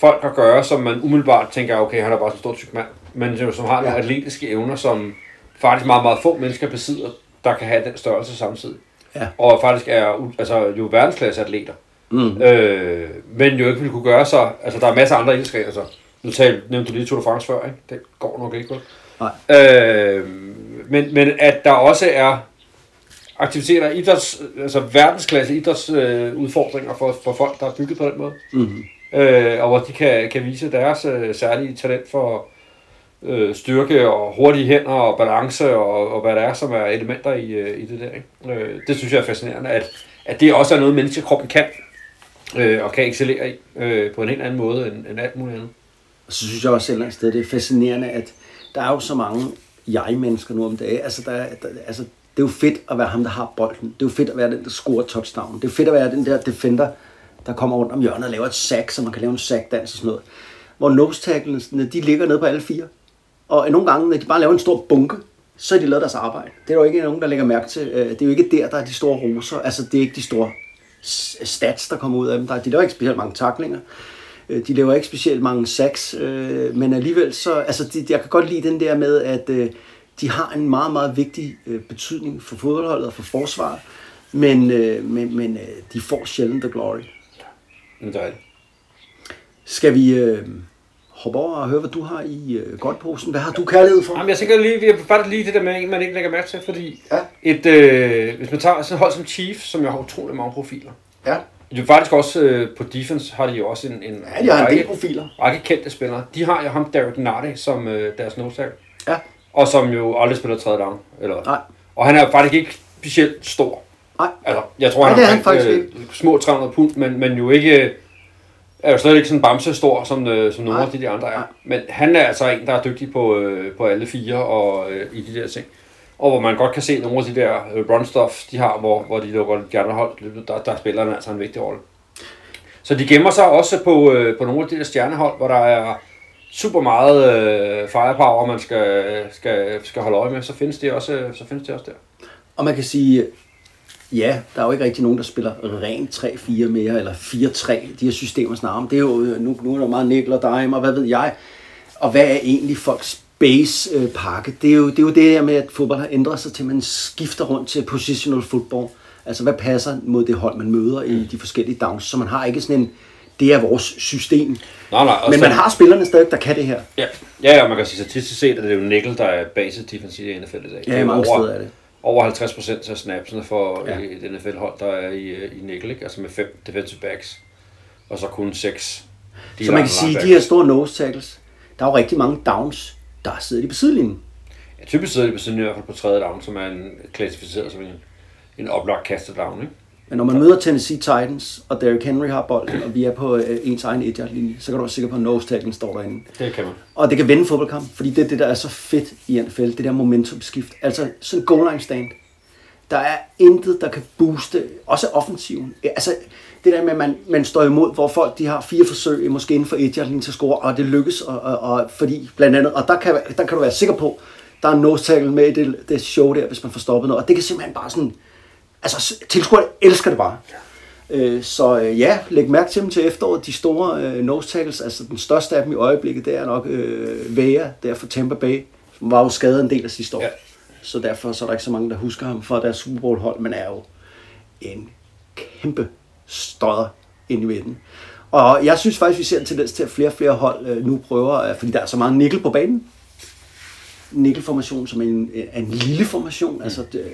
folk at gøre, som man umiddelbart tænker, okay, han er bare så stor tyk mand, men jo, som har ja. nogle atletiske evner, som faktisk meget, meget få mennesker besidder, der kan have den størrelse samtidig. Ja. Og faktisk er altså, jo verdensklasse atleter. Mm. Øh, men jo ikke vil kunne gøre sig, altså der er masser af andre ildskrænker, altså, nu talte, nævnte du lige Tour de France før, ikke? det går nok ikke vel? Nej. Øh, men, men at der også er aktiviteter, idræts, altså verdensklasse idrætsudfordringer øh, udfordringer for, for folk, der er bygget på den måde. Mm. Øh, og hvor de kan, kan vise deres øh, særlige talent for øh, styrke og hurtige hænder og balance og, og hvad der er, som er elementer i, øh, i det der. Ikke? Øh, det synes jeg er fascinerende, at, at det også er noget, menneskekroppen kan øh, og kan excellere i øh, på en helt anden måde end, end alt muligt andet. Og så synes jeg også et eller andet sted, det er fascinerende, at der er jo så mange jeg-mennesker nu om dagen. Altså, der, der, altså, det er jo fedt at være ham, der har bolden. Det er jo fedt at være den, der scorer touchdown. Det er jo fedt at være den der defender, der kommer rundt om hjørnet og laver et sack, så man kan lave en sackdans og sådan noget. Hvor nose de ligger nede på alle fire. Og nogle gange, når de bare laver en stor bunke, så har de lavet deres arbejde. Det er jo ikke nogen, der lægger mærke til. Øh, Det er jo ikke der, der er de store roser. Altså, det er ikke de store stats, der kommer ud af dem. Der er, de laver ikke specielt mange taklinger. Øh, De laver ikke specielt mange sacks, øh, men alligevel så, altså de, jeg kan godt lide den der med, at de har en meget, meget vigtig betydning for fodboldholdet og for forsvaret, men, men, men de får sjældent the glory. Men det er det. Skal vi øh, hoppe over og høre, hvad du har i øh, godtposen? Hvad har du kærlighed for? Jamen, jeg tænker lige, vi har faktisk lige det der med man ikke lægger mærke til, fordi Ja. et, øh, hvis man tager sådan et hold som Chiefs, som jo har utrolig mange profiler, Ja, jo faktisk også øh, på defense har de jo også en, en, ja de har en del profiler. række kendte spillere. De har jo ham Derek Nardi som øh, deres nose Ja, og som jo aldrig spiller tredje down. Eller, nej, Og han er faktisk ikke specielt stor. nej. Altså, jeg tror, Nej, han er har han faktisk øh, små 300 pund, men, men jo ikke... øh, Er jo slet ikke sådan bamse stor, som, øh, som nogle af de, de andre er. Nej. Men han er altså en, der er dygtig på, øh, på alle fire og øh, i de der ting. Og hvor man godt kan se nogle af de der øh, run stuff, de har, hvor, hvor de lukker de andre hold, der, der spiller han altså en vigtig rolle. Så de gemmer sig også på, øh, på nogle af de der stjernehold, hvor der er super meget øh, firepower, man skal, skal, skal holde øje med, så findes det også, så findes det også der. Og man kan sige, ja, der er jo ikke rigtig nogen, der spiller rent 3-4 mere, eller 4-3, de her systemer snarere. Det er jo, øh, nu, nu er der meget nickel og dime, og hvad ved jeg. Og hvad er egentlig folks base øh? Det er, jo, det er jo det her med, at fodbold har ændret sig til, at man skifter rundt til positional football. Altså, hvad passer mod det hold, man møder i de forskellige downs? Så man har ikke sådan en, det er vores system. Nej, nej, Men så- man har spillerne stadig, der kan det her. Ja, ja, ja man kan sige statistisk set, at det er jo nickel, der er basis defensiv i NFL i dag. det er Ja, mange over, steder er det. Over 50 procent af snapsene for Ja. et NFL-hold, der er i, øh, i nickel, ikke? altså med fem defensive backs, og så kun seks. Så man kan sige, at de her store nose tackles, der er jo rigtig mange downs, der sidder de på sidelinjen. Ja, typisk sidder de på siden i hvert fald på tredje down, som er en, klassificeret som en, en oplagt kastet down, ikke? Men når man møder Tennessee Titans, og Derrick Henry har bolden, og vi er på øh, ens egen et linje så kan du være sikker på, at nose tacklen står derinde. Det kan man. Og det kan vende en fodboldkamp, fordi det er det, der er så fedt i NFL, det der momentumskift. Altså sådan en goal line stand. Der er intet, der kan booste, også offensiven. Altså det der med, at man, man står imod, hvor folk de har fire forsøg, måske inden for et linje til at score, og det lykkes, og, og, og, fordi blandt andet, og der kan, der kan du være sikker på, der er en nose tackle med i det, det show der, hvis man får stoppet noget, og det kan simpelthen bare sådan, altså tilskuerne elsker det bare. Øh, Så øh, ja, læg mærke til dem til efteråret. De store øh, nose tackles, altså den største af dem i øjeblikket, det er nok øh, Vea, der for Tampa Bay, som var jo skadet en del af sidste år. Ja. Så derfor så er der ikke så mange, der husker ham fra deres Super Bowl hold, men er jo en kæmpe støder ind i midten. Og jeg synes faktisk, vi ser en tendens til, at flere og flere hold øh, nu prøver, øh, fordi der er så meget nikkel på banen, nikkelformation som en, en lille formation, altså øh,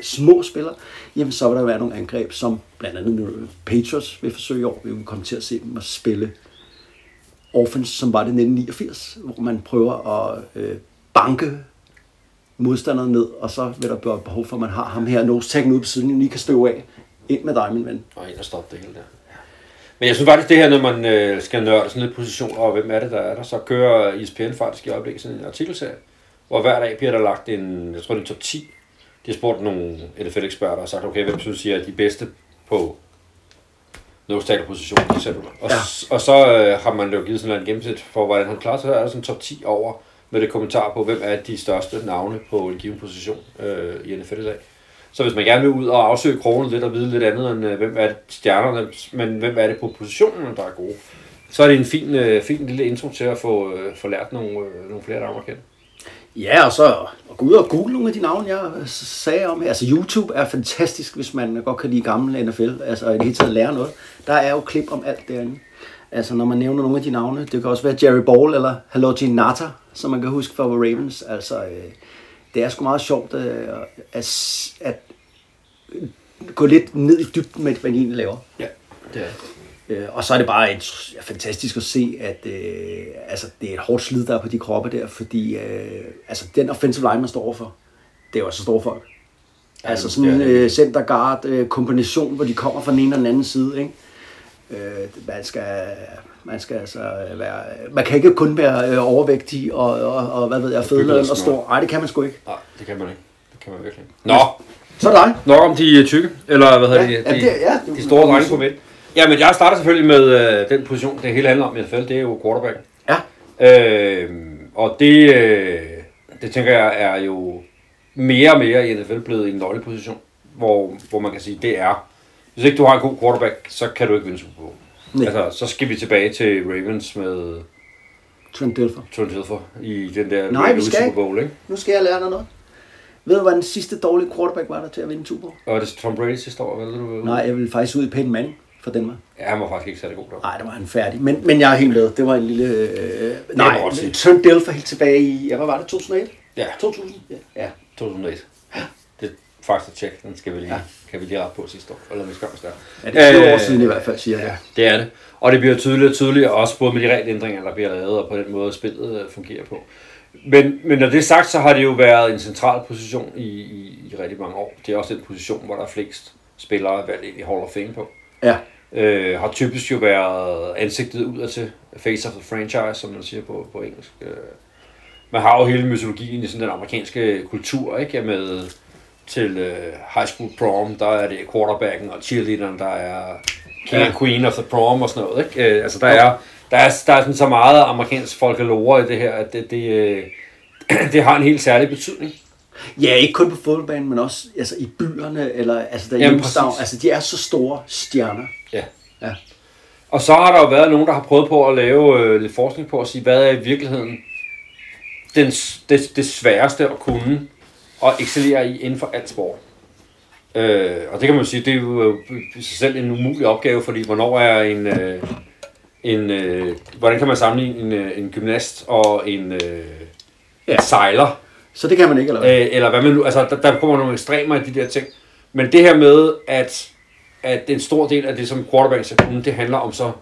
små spillere, jamen så vil der være nogle angreb, som blandt andet nu Patriots vil forsøge i år. Vi vil komme til at se dem at spille offense, som var det 1989, hvor man prøver at øh, banke modstanderen ned, og så vil der være behov for, at man har ham her nose ude på siden, lige kan støve af. Ind med dig, min ven. Og ind og stoppe det hele der. Men jeg synes faktisk, det her, når man øh, skal nørde sådan lidt position, og hvem er det, der er der, så kører ESPN faktisk i øjeblikket sådan en artikelserie, hvor hver dag bliver der lagt en, jeg tror det er top 10. De har spurgt nogle NFL-eksperter og sagt, okay, hvem synes I er de bedste på nose tackle position, for eksempel. Og, Ja. og så øh, har man jo givet sådan en gennemsnit for, hvordan han klarer sig. Så er der sådan en top 10 over med det kommentar på, hvem er de største navne på en given position øh, i NFL i dag. Så hvis man gerne vil ud og afsøge krogene lidt og vide lidt andet end, øh, hvem er det stjernerne, men hvem er det på positionen, der er gode, så er det en fin, øh, fin lille intro til at få, øh, få lært nogle, øh, nogle flere at kende. Ja, og så og gå ud og google nogle af de navne, jeg øh, sagde om her. Altså YouTube er fantastisk, hvis man godt kan lide gamle NFL, altså i det hele taget lære noget. Der er jo klip om alt derinde. Altså når man nævner nogle af de navne, det kan også være Jerry Ball eller Haloji Nata, som man kan huske fra Ravens. Altså, øh, det er sgu meget sjovt øh, at, at øh, gå lidt ned i dybden med, hvad de egentlig laver. Ja, det er Øh, og så er det bare et, ja, fantastisk at se, at øh, altså, det er et hårdt slid, der er på de kroppe der, fordi øh, altså, den offensive line, man står overfor, det er jo altså store folk. Ja, altså sådan en øh, center guard øh, kombination, hvor de kommer fra den ene og den anden side. Ikke? Øh, man skal, man skal altså være, man kan ikke kun være øh, overvægtig og, og, og, hvad ved jeg, federe og stor. Nej, det kan man sgu ikke. Nej, det kan man ikke. Det kan man virkelig ikke. Nå, Så er det dig. nok om de øh, tykke, eller hvad hedder Ja, det, ja, de, det- ja, det- de store drenge på midt. Ja, men jeg starter selvfølgelig med øh, den position, det hele handler om i NFL, det er jo quarterback. Ja. Øh, og det, øh, det tænker jeg er jo mere og mere i NFL blevet en nøgleposition, hvor, hvor man kan sige, det er, hvis ikke du har en god quarterback, så kan du ikke vinde Super Bowl. Nej. Altså, så skal vi tilbage til Ravens med Trent Dilfer. Trent Dilfer i den der Nej, vi skal Super. Bowl, ikke? Nu skal jeg lære dig noget. Ved du, hvad den sidste dårlige quarterback var der til at vinde Super Bowl? Og er det Tom Brady sidste år, eller du? Nej, jeg vil faktisk ud i Peyton Manning for Danmark. Ja, han var faktisk ikke særlig god der. Nej, det var han færdig. Men, men jeg er helt med. Det var en lille... Øh, nej, sige. Trent Dilfer helt tilbage i... Ja, hvad var det? 2001? Ja, 2000? Ja. ja. 2001. Det er faktisk et tjek, den skal vi lige, Ja. kan vi lige rette på sidste år, eller vi skal der. ja det er 20 år Øh, siden i hvert fald, siger jeg. Ja, det er det. Og det bliver tydeligere og tydeligere, også både med de regelændringer, der bliver lavet, og på den måde, spillet øh, fungerer på. Men, men når det er sagt, så har det jo været en central position i, i, i rigtig mange år. Det er også den position, hvor der er flest spillere valgt ind i Hall of Fame på. Ja. Øh, har typisk jo været ansigtet udad til face of the franchise, som man siger på, på engelsk. Øh, man har jo hele mytologien i sådan den amerikanske kultur, ikke? Med til øh, high school prom, der er det quarterbacken og cheerleaderen, der er king Ja. and queen of the prom og sådan noget, ikke? Øh, altså der er, der er, der er sådan så meget amerikansk folklore i det her, at det, det, øh, <clears throat> det har en helt særlig betydning. Ja, ikke kun på fodboldbanen, men også altså, i byerne, eller altså der i Jamen, præcis. Altså, de er så store stjerner. Ja. Ja. Og så har der jo været nogen, der har prøvet på at lave øh, lidt forskning på at sige, hvad er i virkeligheden den, det, det sværeste at kunne og excellere i inden for alt sport. Øh, og det kan man jo sige, det er jo øh, i sig selv en umulig opgave, fordi hvornår er en, øh, en øh, hvordan kan man sammenligne en, øh, en gymnast og en, øh, Ja. en sejler? Så det kan man ikke, eller hvad? Øh, eller hvad man nu, altså der, der kommer nogle ekstremer i de der ting. Men det her med, at, at en stor del af det, som quarterback skal kunne, det handler om så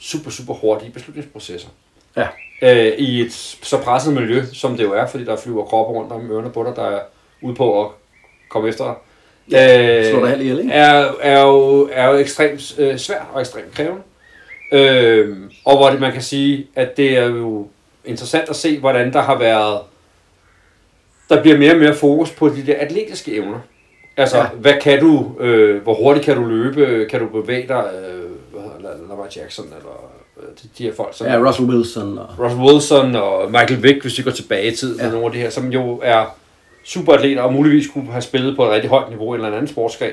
super, super hurtige beslutningsprocesser. Ja. Øh, I et så presset miljø, som det jo er, fordi der flyver kroppe rundt om ørerne på dig, der er ude på at komme efter dig. Ja, slå dig halvt ihjel, ikke? er, er, jo, er jo ekstremt øh, svært og ekstremt krævende. Øh, og hvor det, man kan sige, at det er jo interessant at se, hvordan der har været der bliver mere og mere fokus på de der atletiske evner. Altså, Ja. hvad kan du, øh, hvor hurtigt kan du løbe, kan du bevæge dig, øh, hvad hedder Lamar Jackson, eller øh, de, de her folk, som Ja, Russell Wilson og... Russell Wilson og Michael Vick, hvis vi går tilbage i tiden, Ja. nogle af de her, som jo er superatleter og muligvis kunne have spillet på et rigtig højt niveau i en eller anden sportsgren,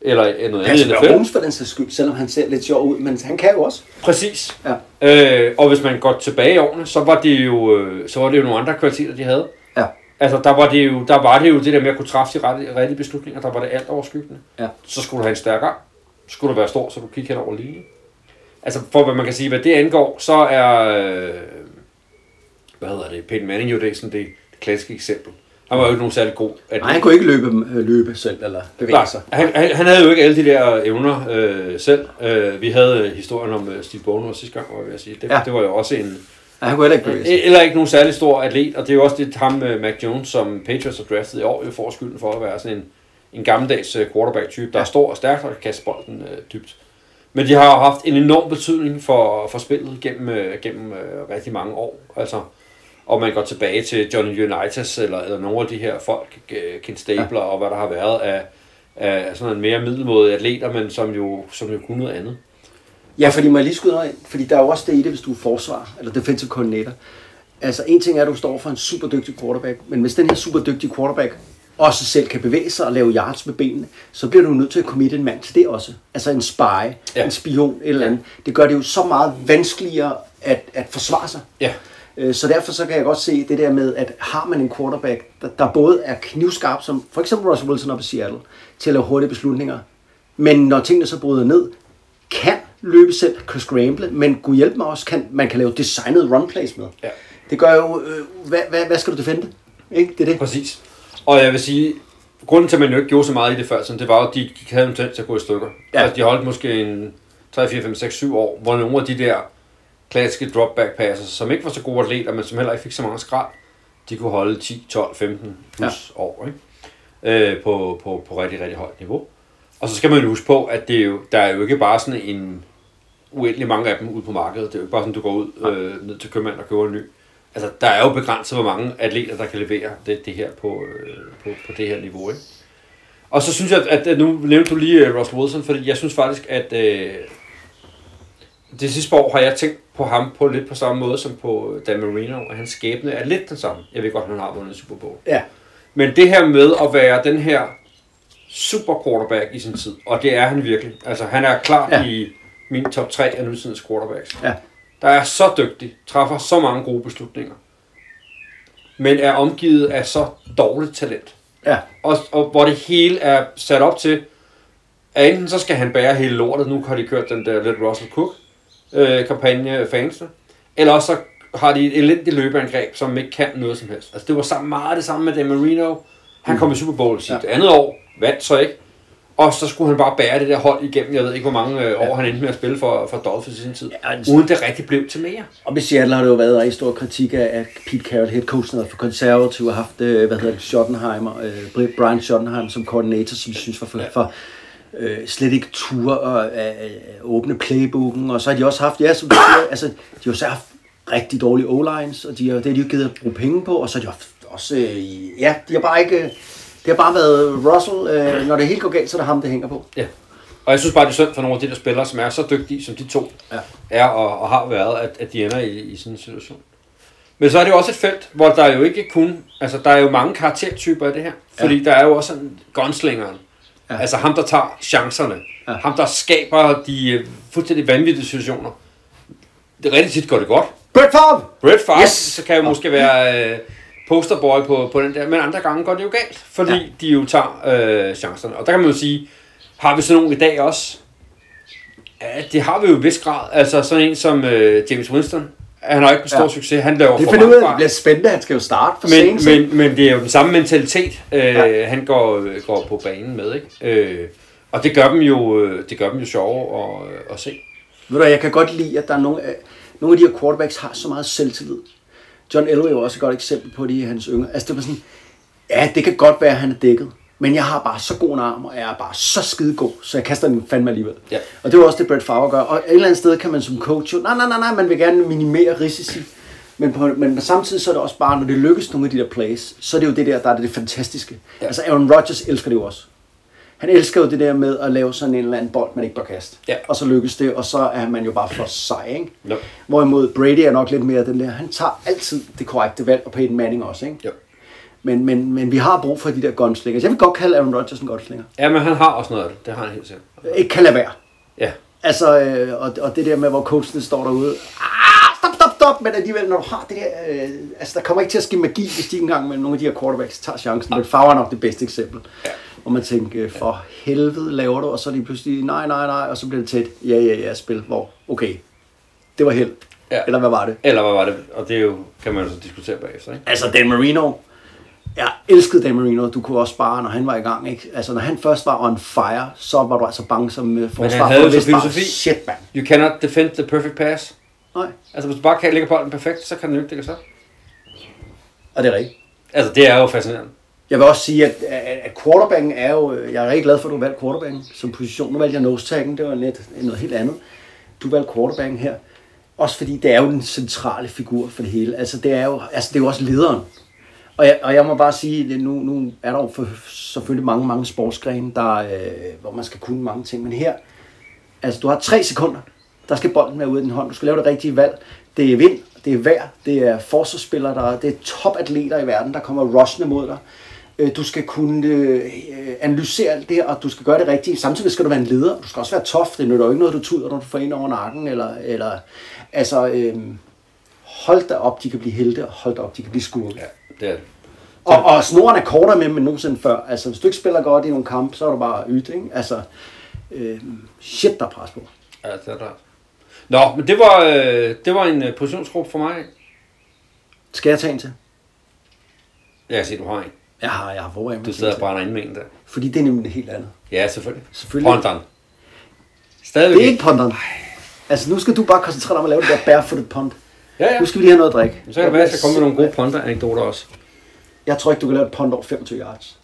eller noget andet i NFL. For den sags skyld, selvom han ser lidt sjov ud, men han kan jo også. Præcis. Ja. Øh, og hvis man går tilbage i årene, så var det jo, øh, så var det jo nogle andre kvaliteter, de havde. Altså, der var, det jo, der var det jo det der med at kunne træffe de rette, rigtige beslutninger, der var det alt overskyggende. Ja. Så skulle du have en stærk arm. Så skulle du være stor, så du kigge hen over linjen. Altså, for hvad man kan sige, hvad det angår, så er, øh, hvad hedder det, Peyton Manning jo det, sådan det, det klassiske eksempel. Han var jo ikke nogen særlig god atlet. Nej, han kunne ikke løbe, øh, løbe selv eller bevæge Nej, sig. han, han, han havde jo ikke alle de der evner øh, selv. Øh, vi havde historien om øh, Steve Bono sidste gang, var jeg at sige. Det, ja. det var jo også en... Ja, han kunne heller ikke bevæge sig. Eller ikke nogen særlig stor atlet, og det er jo også det ham, øh, Mac Jones, som Patriots har draftet i år, jo får skylden for at være sådan en, en gammeldags øh, quarterback-type, der er stor og stærk og kan kaste bolden øh, dybt. Men de har jo haft en enorm betydning for, for spillet gennem, øh, gennem øh, rigtig mange år. Altså, og man går tilbage til Johnny Unitas eller, eller nogle af de her folk, øh, Ken Stabler ja. og hvad der har været af, af sådan en mere middelmåde atleter, men som jo, som jo kunne noget andet. Ja, fordi jeg lige skyde noget ind? Fordi der er jo også det i det, hvis du er forsvar, eller defensive coordinator. Altså, en ting er, at du står for en super dygtig quarterback, men hvis den her super dygtige quarterback også selv kan bevæge sig og lave yards med benene, så bliver du nødt til at committe en mand til det også. Altså en spy, Ja. ja. en spion, et eller andet. Det gør det jo så meget vanskeligere at, at forsvare sig. Ja. Øh, Så derfor så kan jeg godt se det der med, at har man en quarterback, der, der både er knivskarp, som for eksempel Russell Wilson op i Seattle, til at lave hurtige beslutninger, men når tingene så bryder ned, kan løbe selv, kan scramble, men gud hjælp mig også, kan, man kan lave designet run plays med. Ja. Det gør jo, øh, hvad, hvad, hvad skal du defende? Ikke? Det er det. Præcis. Og jeg vil sige, grunden til, at man jo ikke gjorde så meget i det før, sådan, det var jo, at de, de havde en tendens til at gå i stykker. Ja. Altså, de holdt måske en 3, 4, 5, 6, 7 år, hvor nogle af de der klassiske drop-back passes, som ikke var så gode atleter, men som heller ikke fik så mange skrald, de kunne holde 10, 12, 15 plus ja. år ikke? Øh, på, på, på rigtig, rigtig højt niveau. Og så skal man jo huske på, at det er jo, der er jo ikke bare sådan en uendelig mange af dem ude på markedet. Det er jo ikke bare sådan, du går ud øh, ned til købmanden og køber en ny. Altså, der er jo begrænset, hvor mange atleter, der kan levere det, det her på, øh, på, på det her niveau. Ikke? Og så synes jeg, at, at nu nævnte du lige uh, Ross Wilson, fordi jeg synes faktisk, at øh, det sidste år har jeg tænkt på ham på lidt på samme måde som på Dan Marino, og hans skæbne er lidt den samme. Jeg ved godt, han har vundet Super Bowl. Ja. Men det her med at være den her super quarterback i sin tid, og det er han virkelig. Altså, han er klart ja. I min top 3 af nutidens quarterbacks. Ja. Der er så dygtig, træffer så mange gode beslutninger, men er omgivet af så dårligt talent. Ja. Og, og hvor det hele er sat op til, at enten så skal han bære hele lortet, nu har de kørt den der lidt Russell Cook øh, kampagne fansene, eller også så har de et elendigt løbeangreb, som ikke kan noget som helst. Altså det var sammen, meget det samme med Dan Marino. Han kom i Super Bowl sit ja. andet år, vandt så ikke, og så skulle han bare bære det der hold igennem, jeg ved ikke hvor mange øh, år han endte med at spille for, for Dolphins i sin tid, Ja, ja, det- uden det rigtig blev til mere. Og med Seattle har det jo været rigtig stor kritik af, at Pete Carroll, head coachen, har for konservativ, har haft, øh, hvad hedder det, Schottenheimer, øh, Brian Schottenheimer som koordinator, som vi synes var for, for øh, slet ikke tur og øh, åbne playbooken. Og så har de også haft, ja, som du siger, altså, de har så haft rigtig dårlige o-lines, og de har, det har de jo givet at bruge penge på, og så har de haft også, øh, ja, de har bare ikke, øh, det har bare været Russell, øh, når det helt går galt, så er det ham, det hænger på. Ja. Og jeg synes bare, det er synd for nogle af de der spillere, som er så dygtige, som de to Ja. er og, og har været, at, at de ender i, i sådan en situation. Men så er det jo også et felt, hvor der jo ikke kun... Altså, der er jo mange karaktertyper i det her. Fordi ja. der er jo også en gunslingeren. Ja. Altså ham, der tager chancerne. Ja. Ham, der skaber de øh, fuldstændig vanvittige situationer. Det rigtig tit går det godt. Brett Favre! Brett Favre. Yes. så kan jo måske være øh, posterboy på, på den der, men andre gange går det jo galt, fordi ja. De jo tager øh, chancerne. Og der kan man jo sige, har vi sådan nogle i dag også? Ja, det har vi jo i vis grad. Altså sådan en som øh, James Winston, han har ikke en stor ja. Succes, han laver Det for ud mange af, det bliver spændende, han skal jo starte for Men, sent. men, men det er jo den samme mentalitet, øh, ja. Han går, går på banen med. Ikke? Øh, og det gør dem jo, øh, det gør dem jo sjove at, øh, at se. Ved du, jeg kan godt lide, at der er nogle, af- nogle af de her quarterbacks har så meget selvtillid. John Elway er jo også et godt eksempel på det i hans yngre. Altså det var sådan, ja, det kan godt være, at han er dækket. Men jeg har bare så god en arm, og jeg er bare så skide god, så jeg kaster den fandme alligevel. Ja. Og det var også det, Brett Favre gør. Og et eller andet sted kan man som coach jo, nej, nej, nej, nej, man vil gerne minimere risici. Men, på, men samtidig så er det også bare, når det lykkes nogle af de der plays, så er det jo det der, der er det fantastiske. Ja. Altså Aaron Rodgers elsker det jo også. Han elsker jo det der med at lave sådan en eller anden bold, man ikke bør kaste. Ja. Og så lykkes det, og så er man jo bare for sej, ikke? Jo. Hvorimod Brady er nok lidt mere den der, han tager altid det korrekte valg, og Peyton Manning også, ikke? Jo. Men, men, men vi har brug for de der gunslingers. Jeg vil godt kalde Aaron Rodgers en gunslinger. Ja, men han har også noget af det. Det har han helt sikkert. Ikke kan lade være. Ja. Altså, øh, og, og det der med, hvor coachene står derude. Ah, stop, stop, stop. Men alligevel, når du har det der... Øh, altså, der kommer ikke til at ske magi, hvis de ikke engang med nogle af de her quarterbacks tager chancen. Men Favre er nok det bedste eksempel. Ja. Hvor man tænker, øh, for helvede laver du, og så er de pludselig, nej, nej, nej, og så bliver det tæt. Ja, ja, ja, spil. Hvor, okay, det var held. Ja. Eller hvad var det? Eller hvad var det? Og det er jo, kan man jo så diskutere bagefter, ikke? Altså, Dan Marino, jeg elskede Dan Marino. Du kunne også bare, når han var i gang, ikke? Altså, når han først var on fire, så var du altså bange som uh, forsvar. havde for jo filosofi. Shit, man. You cannot defend the perfect pass. Nej, Altså, hvis du bare kan lægge bolden perfekt, så kan den ikke dække sig. og det er rigtigt. Altså, det er jo fascinerende. Jeg vil også sige, at, at, quarterbacken er jo... Øh, jeg er rigtig glad for, at du valgte quarterbacken som position. Nu valgte jeg nose taggen, det var lidt noget helt andet. Du valgte quarterbacken her. Også fordi det er jo den centrale figur for det hele. Altså det er jo, altså, det er jo også lederen. Og jeg, og jeg må bare sige, at nu, nu er der jo for, selvfølgelig mange, mange sportsgrene, der, øh, hvor man skal kunne mange ting. Men her, altså du har tre sekunder, der skal bolden være ude af din hånd. Du skal lave det rigtige valg. Det er vind, det er vejr, det er forsvarsspillere, der, det er topatleter i verden, der kommer rushende mod dig. Øh, Du skal kunne øh, analysere alt det og du skal gøre det rigtigt. Samtidig skal du være en leder. Du skal også være tough. Det nytter jo ikke noget, du tuder, når du får en over nakken. Eller, eller, altså, øh, hold da op, de kan blive helte, og hold da op, de kan blive skurke. Ja, det er det. Og, og snoren er kortere med, end nogensinde før. Altså, hvis du ikke spiller godt i nogle kampe, så er du bare ydt, ikke? Altså, øh, shit, der er pres på. Ja, det er klart. Nå, men det var, øh, det var en øh, positionsgruppe for mig. Skal jeg tage en til? Jeg kan se, du har en. Jeg har, jeg har forberedt mig. Du sidder og brænder ind med en der. Fordi det er nemlig helt andet. Ja, selvfølgelig. Selvfølgelig. Ponderen. Stadigvæk Det er ikke ponderen. Altså, nu skal du bare koncentrere dig om at lave det der barefooted pond. Ja, ja. Nu skal vi lige have noget at drikke. Så kan det være, at jeg komme med nogle gode ponder-anekdoter også. Jeg tror ikke, du kan lave et pond over 25 yards.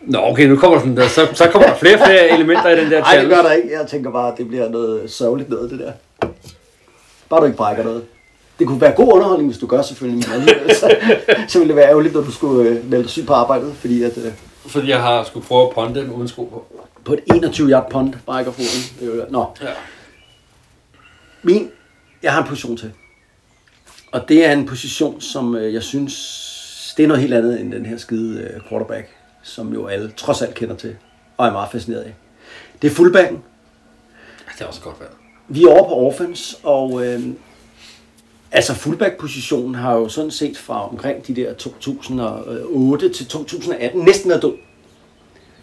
Nå, okay, nu kommer der sådan der. Så, så kommer der flere og flere elementer i den der Nej, det gør der ikke. Jeg tænker bare, at det bliver noget sørgeligt noget, det der. Bare du ikke brækker noget. Det kunne være god underholdning, hvis du gør selvfølgelig, men <laughs> så, så ville det være ærgerligt, når du skulle øh, melde dig syg på arbejdet, fordi at øh, Fordi jeg har skulle prøve at ponde den uden sko på. på et 21 yard pond brækker foden. Jo, nå, Ja. min, jeg har en position til. Og det er en position, som øh, jeg synes, det er noget helt andet end den her skide øh, quarterback, som jo alle trods alt kender til, og er meget fascineret af. Det er fullbacken. Det er også godt været. Vi er over på offense, og øh, altså fullback-positionen har jo sådan set fra omkring de der 2008 til 2018 næsten været død.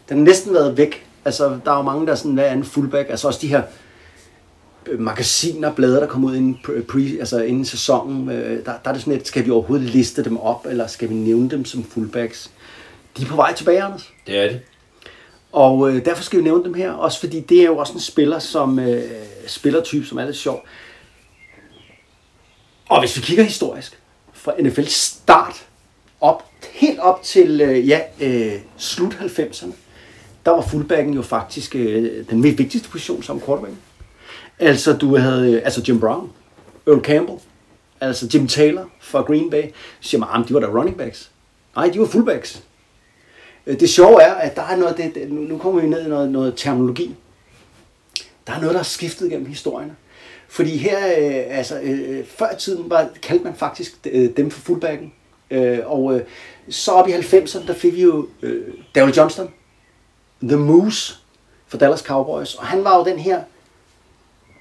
Den har næsten været væk. Altså, der er jo mange, der er sådan, hvad er en fullback? Altså også de her øh, magasiner, blade, der kommer ud inden, pre, altså inden sæsonen. Øh, der, der er det sådan lidt, skal vi overhovedet liste dem op, eller skal vi nævne dem som fullbacks? De er på vej tilbage, Anders. Det er det. Og øh, derfor skal vi nævne dem her, også fordi det er jo også en spiller, som øh, spillertype, som er lidt sjov. Og hvis vi kigger historisk, fra NFL start op, helt op til øh, ja, øh, slut 90'erne, der var fullbacken jo faktisk øh, den mest vigtigste position som quarterback. Altså du havde øh, altså Jim Brown, Earl Campbell, altså Jim Taylor fra Green Bay. Så siger man, "Ah, de var da running backs. Nej, de var fullbacks. Øh, det sjove er, at der er noget, det, nu nu kommer vi ned i noget, noget terminologi. Der er noget, der er skiftet gennem historierne. Fordi her, øh, altså, øh, øh, før i tiden var, kaldte man faktisk øh, dem for fullbacken. Øh, og øh, så op i 90'erne, der fik vi jo øh, Daryl Johnston, The Moose for Dallas Cowboys. Og han var jo den her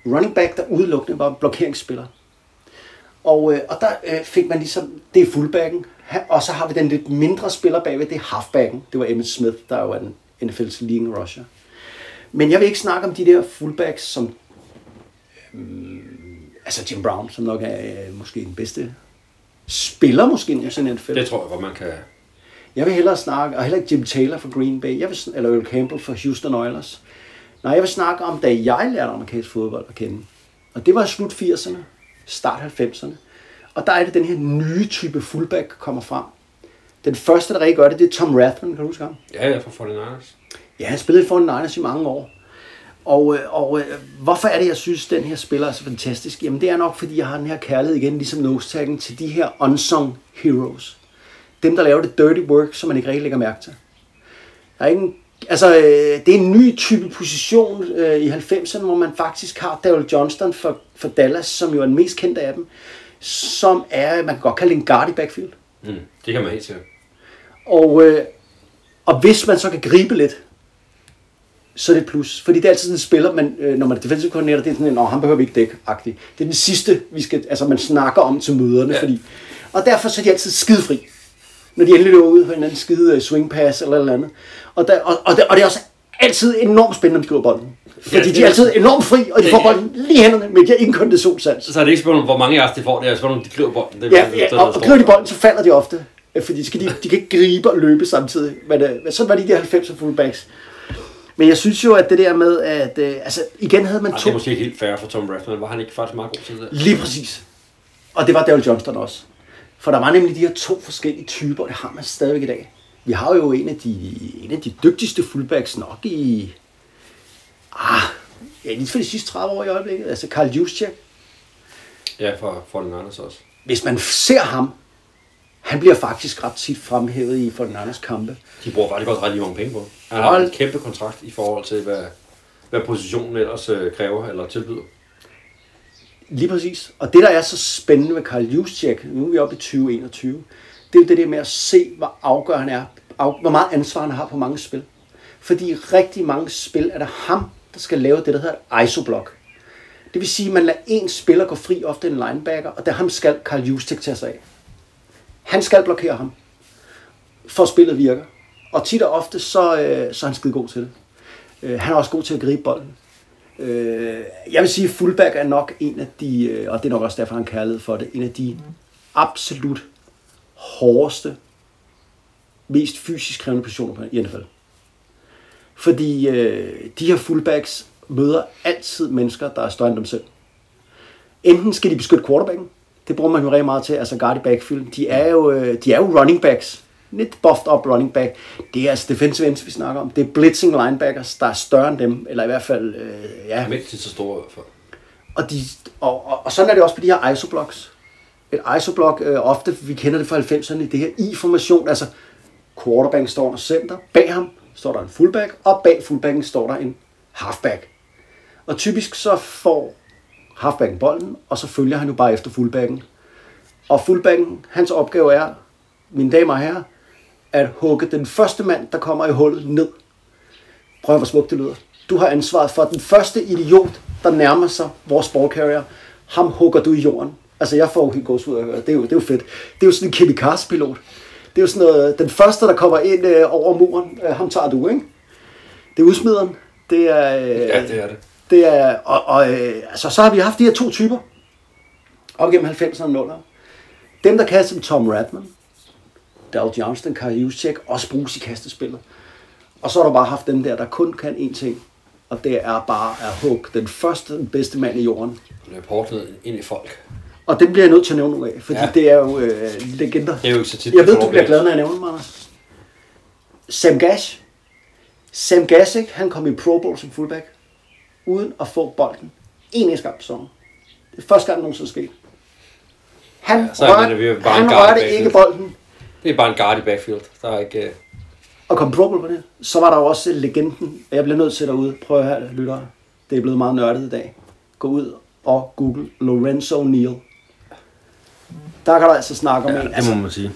running back, der udelukkende var blokeringsspiller. Og, øh, og der øh, fik man ligesom, det er fullbacken, og så har vi den lidt mindre spiller bagved, det er halfbacken. Det var Emmitt Smith, der jo er den NFL's leading rusher. Men jeg vil ikke snakke om de der fullbacks, som altså Jim Brown, som nok er øh, måske den bedste spiller måske nogensinde i NFL. Det tror jeg godt, man kan... Jeg vil hellere snakke, og heller ikke Jim Taylor fra Green Bay, jeg vil, eller Earl Campbell fra Houston Oilers. Nej, jeg vil snakke om, da jeg lærte amerikansk fodbold at kende. Og det var slut 80'erne, start 90'erne. Og der er det, den her nye type fullback kommer frem. Den første, der rigtig gør det, det er Tom Rathman, kan du huske ham? Ja, jeg er fra 49ers. Ja, han spillede for Niners i mange år. Og, øh, og øh, hvorfor er det, jeg synes, den her spiller er så fantastisk? Jamen, det er nok, fordi jeg har den her kærlighed igen, ligesom nose til de her unsung heroes. Dem, der laver det dirty work, som man ikke rigtig lægger mærke til. Der er ikke en, altså, øh, det er en ny type position øh, i 90'erne, hvor man faktisk har Daryl Johnston for, for Dallas, som jo er den mest kendte af dem, som er, man kan godt kalde en guard i backfield. Mm, det kan man helt sikkert. Og, øh, og hvis man så kan gribe lidt, så er det et plus. Fordi det er altid sådan en spiller, man, øh, når man er defensive coordinator, det er sådan en, "Nå, han behøver vi ikke dække -agtig. Det er den sidste, vi skal, altså man snakker om til møderne. Ja. Fordi, og derfor så er de altid skidefri. Når de endelig løber ud på en eller anden skide øh, swing pass eller eller andet. Og, der, og, og, det, og det er også altid enormt spændende, når de griber bolden. Fordi Ja, de er altid enormt fri, og de Ja, får bolden lige hænderne, men de har ingen konditionssans. Så er det ikke spørgsmål om, hvor mange yards de får. Det er spørgsmål om, de griber bolden. Det er Ja, ja det, der og, og griber de bolden, så falder de ofte. Fordi skal de, de kan ikke gribe og løbe samtidig. Men, men sådan var de der 90'er fullbacks. Men jeg synes jo, at det der med, at øh, altså, igen havde man Ej, to... det er måske ikke helt fair for Tom Rathman. Var han ikke faktisk meget god til det? Lige præcis. Og det var Daryl Johnston også. For der var nemlig de her to forskellige typer, og det har man stadigvæk i dag. Vi har jo en af de, en af de dygtigste fullbacks nok i... Ah, ja, lige for de sidste 30 år i øjeblikket. Altså Karl Juszczyk. Ja, for 49ers også. Hvis man ser ham, han bliver faktisk ret tit fremhævet i for den andres kampe. De bruger faktisk også ret mange penge på. Han har en kæmpe kontrakt i forhold til, hvad, hvad positionen ellers øh, kræver eller tilbyder. Lige præcis. Og det, der er så spændende med Karl Juszczyk, nu er vi oppe i 2021, det er jo det der med at se, hvor afgørende han er, af, hvor meget ansvar han har på mange spil. Fordi i rigtig mange spil er det ham, der skal lave det, der hedder isoblock. Det vil sige, at man lader en spiller gå fri, ofte en linebacker, og det ham skal Carl Justik tage sig af. Han skal blokere ham, for spillet virker. Og tit og ofte, så, øh, så er han skide god til det. Øh, han er også god til at gribe bolden. Øh, jeg vil sige, at fullback er nok en af de, øh, og det er nok også derfor, han kærlighed for det, en af de absolut hårdeste, mest fysisk krævende positioner i NFL. Fordi øh, de her fullbacks møder altid mennesker, der er større end dem selv. Enten skal de beskytte quarterbacken, det bruger man jo rigtig meget til, altså guard i backfield. De er jo, øh, de er jo running backs, lidt buffed up running back. Det er altså defensive ends, vi snakker om. Det er blitzing linebackers, der er større end dem, eller i hvert fald, øh, ja. Ikke så store i hvert fald. Og, de, og, og, og sådan er det også på de her isoblocks. Et isoblock, øh, ofte, vi kender det fra 90'erne, det her I-formation, altså quarterback står under center, bag ham står der en fullback, og bag fullbacken står der en halfback. Og typisk så får halfbacken bolden, og så følger han jo bare efter fullbacken. Og fullbacken, hans opgave er, mine damer og herrer, at hugge den første mand, der kommer i hullet, ned. Prøv hvor smukt det lyder. Du har ansvaret for den første idiot, der nærmer sig vores ballcarrier. Ham hugger du i jorden. Altså, jeg får jo helt gås ud af at høre. Det er jo, det er jo fedt. Det er jo sådan en Kimi pilot Det er jo sådan noget, den første, der kommer ind øh, over muren, øh, ham tager du, ikke? Det er udsmideren. Det er, øh, Ja, det er det det er, og, og øh, altså, så har vi haft de her to typer op igennem 90'erne og 0'erne. Dem, der kaster som Tom Radman, Dal Johnston, Kari Juszczyk, også bruges i kastespillet. Og så har du bare haft dem der, der kun kan én ting, og det er bare at hugge den første, den bedste mand i jorden. Løb hårdt ind i folk. Og det bliver jeg nødt til at nævne nogle af, fordi ja. Det er jo øh, legender. Det er jo ikke så tit, Jeg ved, du bliver glad, når jeg nævner dem, Anders. Sam Gash. Sam Gash, ikke? han kom i Pro Bowl som fullback, uden at få bolden. En eneste gang på sæsonen. Det er første gang, det nogensinde skete. Han, Ja, så rørte, mener vi jo bare han rørte ikke bolden Det er bare en guard i backfield. Der er ikke... øh, og kom på det. Så var der jo også legenden, og jeg bliver nødt til derude, prøv at høre, lyttere. Det er blevet meget nørdet i dag. Gå ud og google Lorenzo Neal. Der kan du altså snakke om Ja, en. det Altså, må man sige.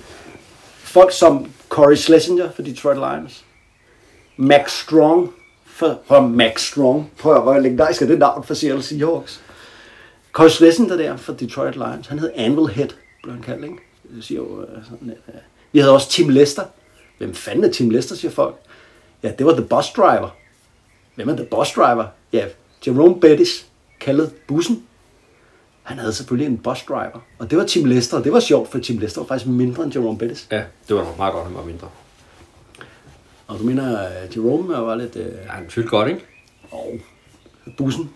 folk som Corey Schlesinger for Detroit Lions, Max Strong for, for Max Strong, prøv at hvor legendarisk er det navn for Seattle Seahawks. Corey Schlesinger der for Detroit Lions, han hed Anvil Head, blev han kaldt, ikke? Det siger jo øh, sådan, øh, Vi havde også Tim Lester. Hvem fanden er Tim Lester, siger folk. Ja, det var The Bus Driver. Hvem er The Bus Driver? Ja, Jerome Bettis, kaldet Bussen. Han havde selvfølgelig en bus driver, og det var Tim Lester, og det var sjovt, for Tim Lester var faktisk mindre end Jerome Bettis. Ja, det var nok meget godt, han var mindre. Og du mener, at Jerome var lidt... Øh, Ja, han fyldte godt, ikke? og bussen.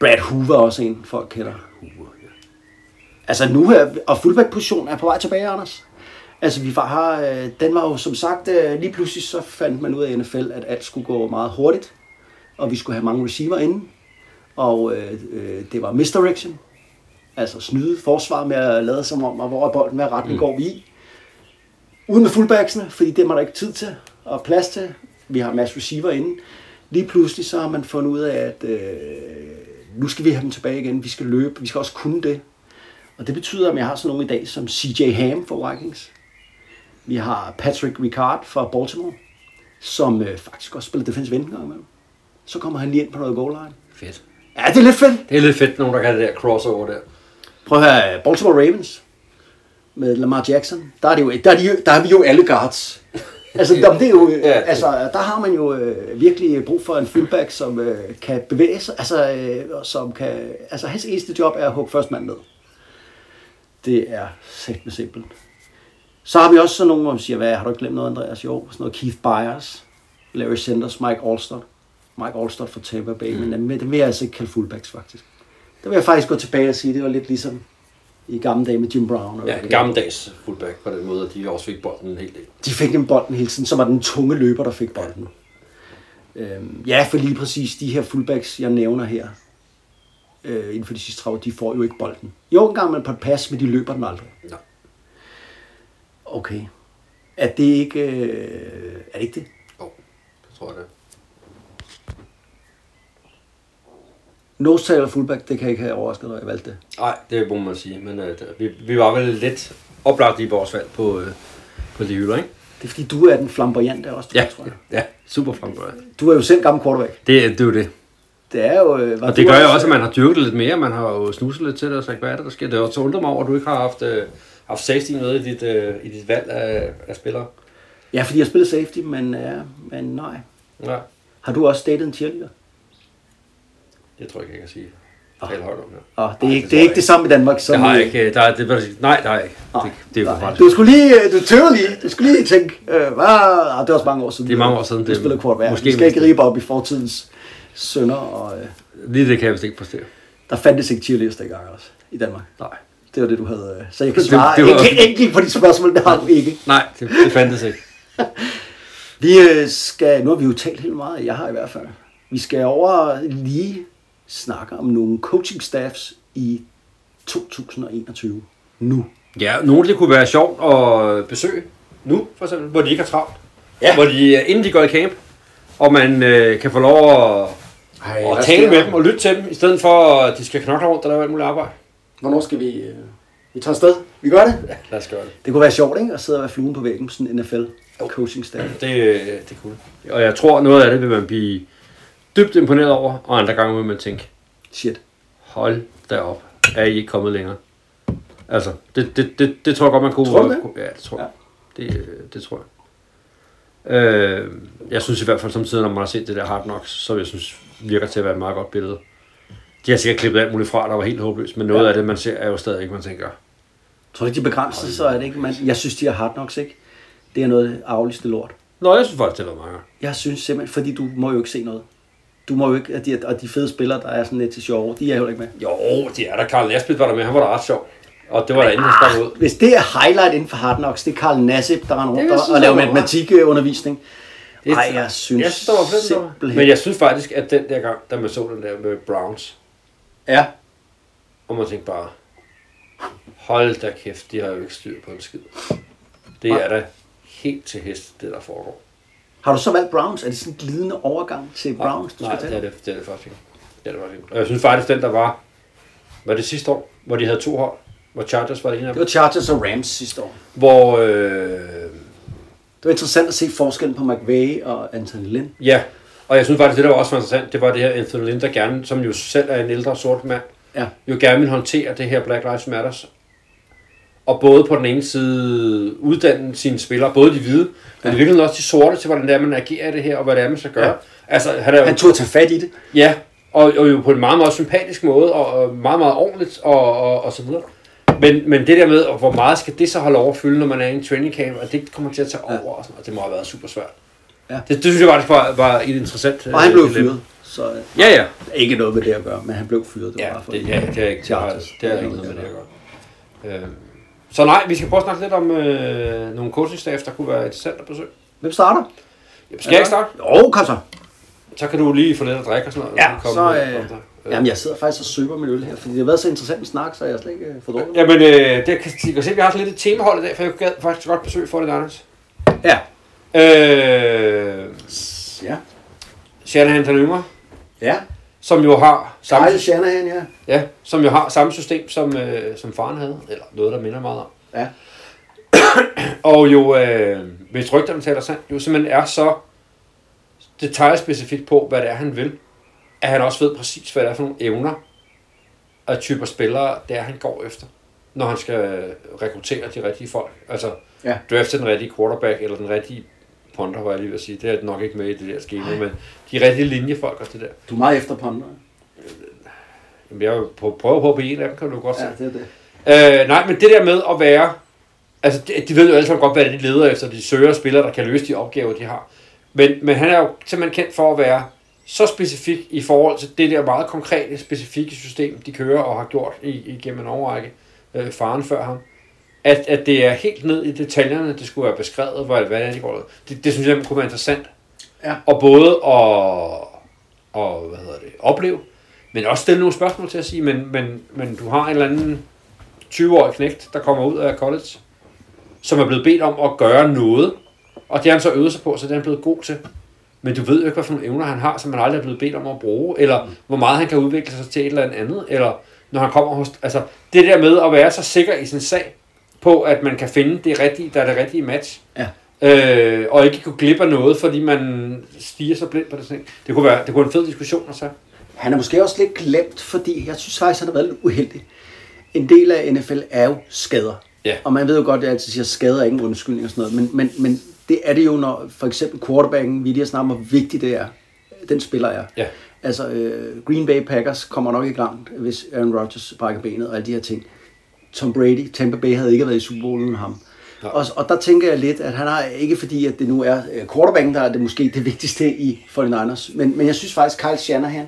Brad Hoover er også en, folk kender. Hoover, ja. Altså nu her, og fullback-position er på vej tilbage, Anders. Altså vi var, har, øh, den var jo som sagt, øh, lige pludselig så fandt man ud af NFL, at alt skulle gå meget hurtigt. Og vi skulle have mange receiver inde. Og øh, øh, det var misdirection. Altså snyde forsvar med at lade som om, og hvor er bolden, hvad retning mm. går vi i. Uden med fullbacksene, fordi det er der ikke tid til og plads til. Vi har en masse receiver inde. Lige pludselig så har man fundet ud af, at øh, nu skal vi have dem tilbage igen. Vi skal løbe. Vi skal også kunne det. Og det betyder, at jeg har sådan nogle i dag som CJ Ham for Vikings. Vi har Patrick Ricard fra Baltimore, som øh, faktisk også spiller defensive end imellem. Så kommer han lige ind på noget goal line. Fedt. Ja, det er lidt fedt. Det er lidt fedt, nogen der kan det der crossover der. Prøv at høre, Baltimore Ravens med Lamar Jackson. Der er, det jo, der er, de, jo- der er vi jo alle guards. <laughs> Altså, der, det er jo, Ja, det- altså, der har man jo øh, virkelig brug for en fullback, som øh, kan bevæge sig, altså, øh, som kan, altså hans eneste job er at hugge først mand ned. Det er sæt med simpelt. Så har vi også sådan nogle, hvor man siger, hvad, har du ikke glemt noget, Andreas? Jo, sådan noget Keith Byers, Larry Sanders, Mike Allstott. Mike Allstott fra Tampa Bay, mm. men dem vil jeg altså ikke kalde fullbacks, faktisk. Der vil jeg faktisk gå tilbage og sige, det var lidt ligesom i gamle dage med Jim Brown. og Ja, en gammeldags fullback på den måde, at de også fik bolden en hel del. De fik den bolden hele tiden, så var den tunge løber, der fik bolden. Øhm, ja, for lige præcis de her fullbacks, jeg nævner her, øh, inden for de sidste 30 år, de får jo ikke bolden. Jo, en gang man på et pas, men de løber den aldrig. Nå. Okay. Er det ikke, øh, er det ikke det? Oh, det tror jeg det. Nose og fullback, det kan ikke have overrasket, når jeg valgte det. Nej, det må man sige. Men øh, vi, vi var vel lidt oplagt i vores valg på, øh, på de hylder, ikke? Det er fordi, du er den flamboyante også, Ja, tror jeg. ja super fremgået. Du er jo selv gammel quarterback. Det, det er jo det. Det er jo... øh, var Og du det gør jo også, at man har dyrket lidt mere. Man har jo snuset lidt til det og sagt, hvad er det, der sker? Det er også undret mig over, at du ikke har haft, øh, haft safety med i dit, øh, i dit valg af, af spillere. Ja, fordi jeg spiller safety, men, ja, men nej. Ja, Har du også datet en cheerleader? Det tror jeg ikke, jeg kan sige. Tale højt om det. Oh, det er, Nej, ikke, det det er ikke det samme i Danmark som... Det har jeg ikke. Der er, det, det, nej, det har jeg ikke. Det, det er Nej. Du skulle lige, du tøver lige, du skulle lige tænke, øh, hvad? Ah, det er også mange år siden. Det er mange år siden, det- spiller quarterback. måske Måske vi skal ikke ribe op i fortidens sønder, og øh, Lige det kan jeg vist ikke præstere. der fandtes ikke cheerleaders dengang også i Danmark. Nej. Det var det, du havde. øh, Så jeg kan Det- svare det var- ikke enkelt på de spørgsmål, det har du ikke. Nej, det, det fandtes ikke. <laughs> Vi øh, skal, nu har vi jo talt helt meget, jeg har i hvert fald. Vi skal over lige snakke om nogle coaching staffs i 2021. Nu. Ja, nogle det kunne være sjovt at besøge nu, for eksempel, hvor de ikke har travlt. Ja. Hvor de, øh, inden de går i camp, og man øh, kan få lov at, Ej, at tale med dem og lytte til dem, i stedet for at de skal knokle rundt og lave alt muligt arbejde. Hvornår skal vi... Øh, vi tager afsted. Vi gør det. Ja, <laughs> lad os gøre det. Det kunne være sjovt, ikke? At sidde og være fluen på væggen på sådan en NFL coaching staff. Det, øh, det kunne. Og jeg tror, noget af det vil man blive dybt imponeret over, og andre gange vil man tænke, Shit. hold da op, er I ikke kommet længere? Altså, det, det, det, det tror jeg godt, man kunne... Tror du det? Ja, det tror jeg. Det, øh, det tror jeg. Øh, jeg synes i hvert fald samtidig, når man har set det der Hard Knocks, så jeg synes, virker til at være et meget godt billede. De har sikkert klippet alt muligt fra, der var helt håbløst, men noget Ja. af det, man ser, er jo stadig ikke, man tænker, Tror du ikke, de begrænser sig, så er det ikke? Man, jeg synes, de har hard knocks, ikke? Det er noget afligste lort. Nå, jeg synes faktisk, det var meget. Jeg synes simpelthen, fordi du må jo ikke se noget. Du må jo ikke, og de, og de fede spillere, der er sådan lidt til sjov, de er heller ikke med. Jo, det er der. Karl Næsbøt var der med, han var da ret sjov. Og det var da inden, han sprang ud. Hvis det er highlight inden for Hard Knocks, det er Carl Nassib, der render rundt Det og, synes og laver matematikundervisning. Det- Nej, jeg synes, jeg synes, der var fedt, der simpelthen... Men jeg synes faktisk, at den der gang, da man så den der med Browns, Ja, og man tænkte bare, hold da kæft, de har jo ikke styr på en skid. Det er da helt til hest, det der foregår. Har du så valgt Browns? Er det sådan en glidende overgang til Browns, du Nej, skal det er det, det er det faktisk ikke. Det er det faktisk ikke. Og jeg synes faktisk, den der var, var det sidste år, hvor de havde to hold, hvor Chargers var det ene af Det dem, var Chargers og Rams sidste år. hvor, øh, Det var interessant at se forskellen på McVay og Anthony Lynn. ja, og jeg synes faktisk, det der var også var interessant, det var det her Anthony Lynn, der gerne, som jo selv er en ældre sort mand, Ja. jo gerne vil håndtere det her Black Lives Matters. Og både på den ene side uddanne sine spillere, både de hvide, men i virkeligheden også de sorte, til hvordan det er, man agerer i det her, og hvad det er, man skal gøre. Ja. Altså, han er jo, Han tog at tage fat i det. Ja, og, og jo på en meget, meget sympatisk måde, og, meget, meget ordentligt, og, og, og så videre. Men, men det der med, og hvor meget skal det så holde over at fylde, når man er i en training camp, og det kommer til at tage over, og, sådan, og det må have været super svært. Ja. Det, det synes jeg faktisk var, var et interessant Og han blev øh, dilemma. fyret. Så øh, Ja, ja. ikke noget med det at gøre, men han blev fyret. Det var Ja, bare for det, ja, det er ikke, det har, Chargers. det er ikke noget med det at gøre. Øh, så nej, vi skal prøve at snakke lidt om øh, nogle coaching staff, der kunne være interessant at besøge. Hvem starter? Jamen, skal jeg ikke starte? Jo, kom så. Så kan du lige få lidt at drikke og sådan noget. Ja, og komme så, med- øh, Jamen, jeg sidder faktisk og søber min øl her, fordi det har været så interessant en snak, så jeg har slet ikke øh, fået drukket. Jamen, øh, det kan, I kan se, at vi har lidt et temahold i dag, for jeg gad faktisk godt besøg for det, Anders. Ja. Øh, Ja. Shanahan den yngre, Ja. Som jo har samme, Kyle Shanahan, ja. ja, som jo har samme system, som, øh, som faren havde, eller noget, der minder meget om. Ja. <clears throat> Og jo, øh, hvis rygterne taler sandt, jo simpelthen er så detaljspecifikt på, hvad det er, han vil, at han også ved præcis, hvad det er for nogle evner og typer spillere, det er, han går efter, når han skal rekruttere de rigtige folk. Altså, Ja. drafte den rigtige quarterback, eller den rigtige punter, var jeg lige ved at sige. Det er nok ikke med i det der schema, men de rigtige linjefolk og det der. Du er meget efter ponder. Jamen, jeg vil prøve prøve på at blive en af dem, kan du godt se. Ja, det er det. Øh, nej, men det der med at være... Altså, de, de ved jo alle sammen godt, hvad de leder efter. De søger spillere, der kan løse de opgaver, de har. Men, men han er jo simpelthen kendt for at være så specifik i forhold til det der meget konkrete, specifikke system, de kører og har gjort i, igennem en overrække. Øh, faren før ham. At, at det er helt ned i detaljerne, det skulle være beskrevet, hvad, hvad det de går det, det synes jeg kunne være interessant. Ja. Og både at, og, hvad hedder det, opleve, men også stille nogle spørgsmål til at sige, men, men, men du har en eller anden 20-årig knægt, der kommer ud af college, som er blevet bedt om at gøre noget, og det har han så øvet sig på, så det er han blevet god til. men du ved jo ikke, hvad for nogle evner han har, som man aldrig er blevet bedt om at bruge, eller hvor meget han kan udvikle sig til et eller andet, eller når han kommer hos... Altså, det der med at være så sikker i sin sag, på at man kan finde det rigtige, der er det rigtige match, Ja. øh, og ikke kunne glippe af noget, fordi man stiger så blind på det. Ting. Det kunne være, det kunne være en fed diskussion at tage. Han er måske også lidt glemt, fordi jeg synes faktisk, han har været lidt uheldig. En del af NFL er jo skader. Ja. Og man ved jo godt, at jeg altid siger, at skader er ikke en undskyldning og sådan noget. Men, men, men det er det jo, når for eksempel quarterbacken, vi lige har snakket om, hvor vigtigt det er. Den spiller er. Ja. Altså, øh, Green Bay Packers kommer nok ikke langt, hvis Aaron Rodgers brækker benet og alle de her ting. Tom Brady, Tampa Bay havde ikke været i Super Bowl uden ham. Ja. Og, og der tænker jeg lidt, at han har ikke fordi, at det nu er øh, quarterbacken, der er det måske det vigtigste i 49ers, men, men jeg synes faktisk, Kyle Shanahan,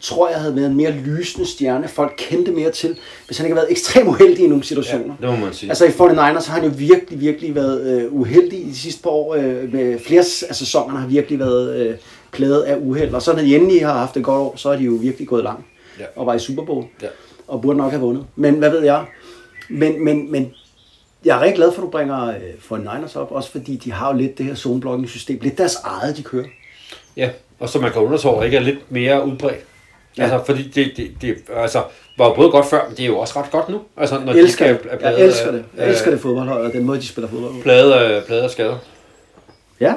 tror jeg havde været en mere lysende stjerne, folk kendte mere til, hvis han ikke havde været ekstremt uheldig i nogle situationer. Ja, det må man sige. Altså i 49ers har han jo virkelig, virkelig været øh, uheldig i de sidste par år. Øh, med flere af sæsonerne har virkelig været øh, plaget af uheld. Og så når de endelig har haft et godt år, så er de jo virkelig gået langt. Ja. Og var i Super Bowl. Ja. Og burde nok have vundet. Men hvad ved jeg? Men, men, men jeg er rigtig glad for, at du bringer øh, 49ers op. Også fordi de har jo lidt det her zone system. Lidt deres eget, de kører. Ja, og så man kan undersøge, ikke er lidt mere udbredt. Ja. Altså, fordi det, det, det altså, var jo både godt før, men det er jo også ret godt nu. Altså, når Jeg elsker de er Jeg plaget elsker det. Jeg af- elsker det fodboldhold, og den måde, de spiller fodbold på. Pladet af, pladet af skader. Ja.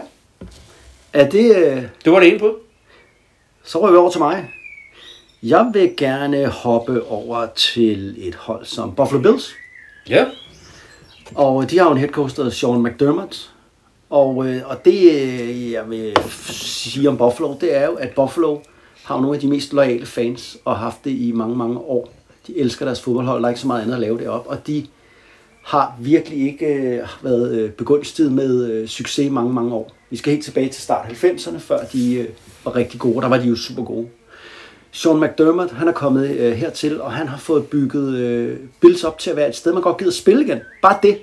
Er det... Øh, Det var det ene bud. Så rører vi over til mig. Jeg vil gerne hoppe over til et hold som Buffalo Bills. Ja. Og de har jo en head coach, der hedder Sean McDermott. Og, øh, og det, øh, jeg vil sige om Buffalo, det er jo, at Buffalo har jo nogle af de mest loyale fans, og har haft det i mange, mange år. De elsker deres fodboldhold, der er ikke så meget andet at lave det op. Og de har virkelig ikke øh, været øh, begunstiget med øh, succes i mange, mange år. Vi skal helt tilbage til start 90'erne, før de øh, var rigtig gode. Der var de jo super gode. Sean McDermott, han er kommet øh, hertil, og han har fået bygget øh, Bills op til at være et sted, man godt gider spille igen. Bare det.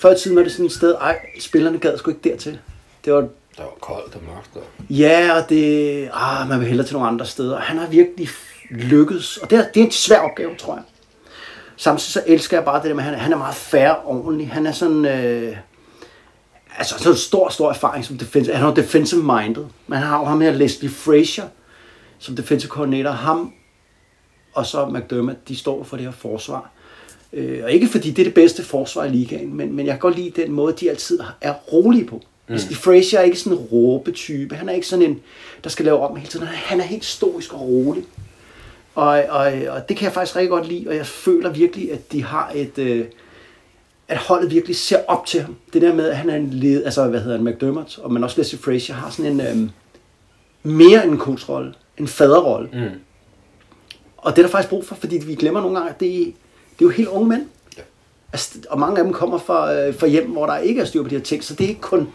Før i tiden var det sådan et sted, ej, spillerne gad sgu ikke dertil. Det var, Det var koldt og mørkt. Og... ja, og det, ah, man vil hellere til nogle andre steder. Han har virkelig lykkedes, og det er, det er en svær opgave, tror jeg. Samtidig så elsker jeg bare det der med, at han, han er meget fair og ordentlig. Han er sådan, øh, altså så en stor, stor erfaring som defensive. Han er jo defensive minded. Man har jo ham her, Leslie Frazier, som defensive coordinator. Ham og så McDermott, de står for det her forsvar. Øh, og ikke fordi det er det bedste forsvar i ligaen, men, men jeg kan godt lide den måde, de altid er rolige på. Mm. Leslie Frazier er ikke sådan en råbetype. Han er ikke sådan en, der skal lave om hele tiden. Han er helt stoisk og rolig. Og, og, og det kan jeg faktisk rigtig godt lide, og jeg føler virkelig, at de har et... Øh, at holdet virkelig ser op til ham. Det der med, at han er en led, altså hvad hedder han, McDermott, og men også Leslie Frazier har sådan en øh, mere end en coachrolle, en faderrolle. Mm. Og det er der faktisk brug for, fordi vi glemmer nogle gange, at det, det er jo helt unge mænd. Ja. Altså, og mange af dem kommer fra, øh, fra hjem, hvor der ikke er styr på de her ting, så det er ikke kun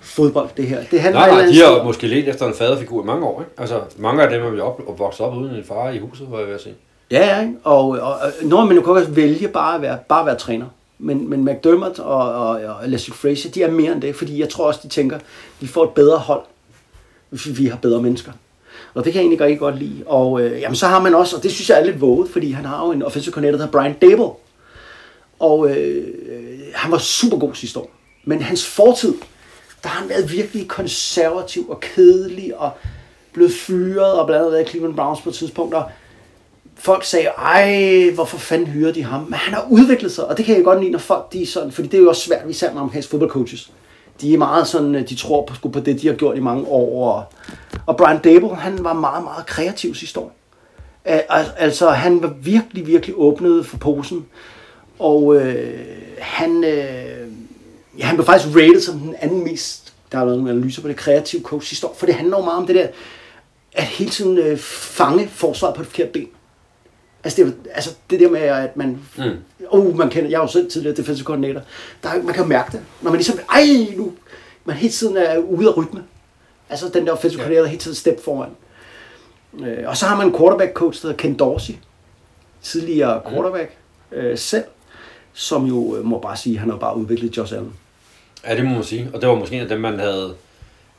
fodbold, det her. Det handler Nej, nej, de har måske let efter en faderfigur i mange år. Ikke? Altså, mange af dem er jo op, og vokset op uden en far i huset, hvor jeg vil sige. Ja, ja, ikke? og, og, og når man jo kan også vælge bare at være, bare at være træner. Men, men McDermott og, og, og Leslie Frazier, de er mere end det, fordi jeg tror også, de tænker, vi får et bedre hold, vi har bedre mennesker. Og det kan jeg egentlig rigtig godt lide. Og øh, jamen, så har man også, og det synes jeg er lidt våget, fordi han har jo en offensive coordinator, der hedder Brian Dable. Og øh, øh han var super god sidste år. Men hans fortid, der har han været virkelig konservativ og kedelig og blevet fyret og blandt andet været Cleveland Browns på et tidspunkt. Og folk sagde, ej, hvorfor fanden hyrer de ham? Men han har udviklet sig, og det kan jeg godt lide, når folk de er sådan, fordi det er jo også svært, især med amerikanske fodboldcoaches. De er meget sådan, øh, de tror på, på det, de har gjort i mange år. Og, og Brian Dable, han var meget, meget kreativ sidste år. Al- Altså, han var virkelig, virkelig åbnet for posen. Og øh, han, øh, ja, han blev faktisk rated som den anden mest, der har været nogle analyser på det, kreative coach sidste år. For det handler jo meget om det der, at hele tiden øh, fange forsvaret på det forkerte ben. Altså det, altså det der med, at man... Mm. Oh, man kender, jeg er jo selv tidligere defensive coordinator. Der, er- man kan jo mærke det. Når man ligesom... Ej, nu... Man hele tiden er ude af rytme. Altså den der offensive coordinator er hele tiden step foran. Øh, og så har man en quarterback coach, der hedder Ken Dorsey. Tidligere quarterback øh, selv. Som jo, øh, må bare sige, han har bare udviklet Josh Allen. Ja, det må man sige. Og det var måske en af dem, man havde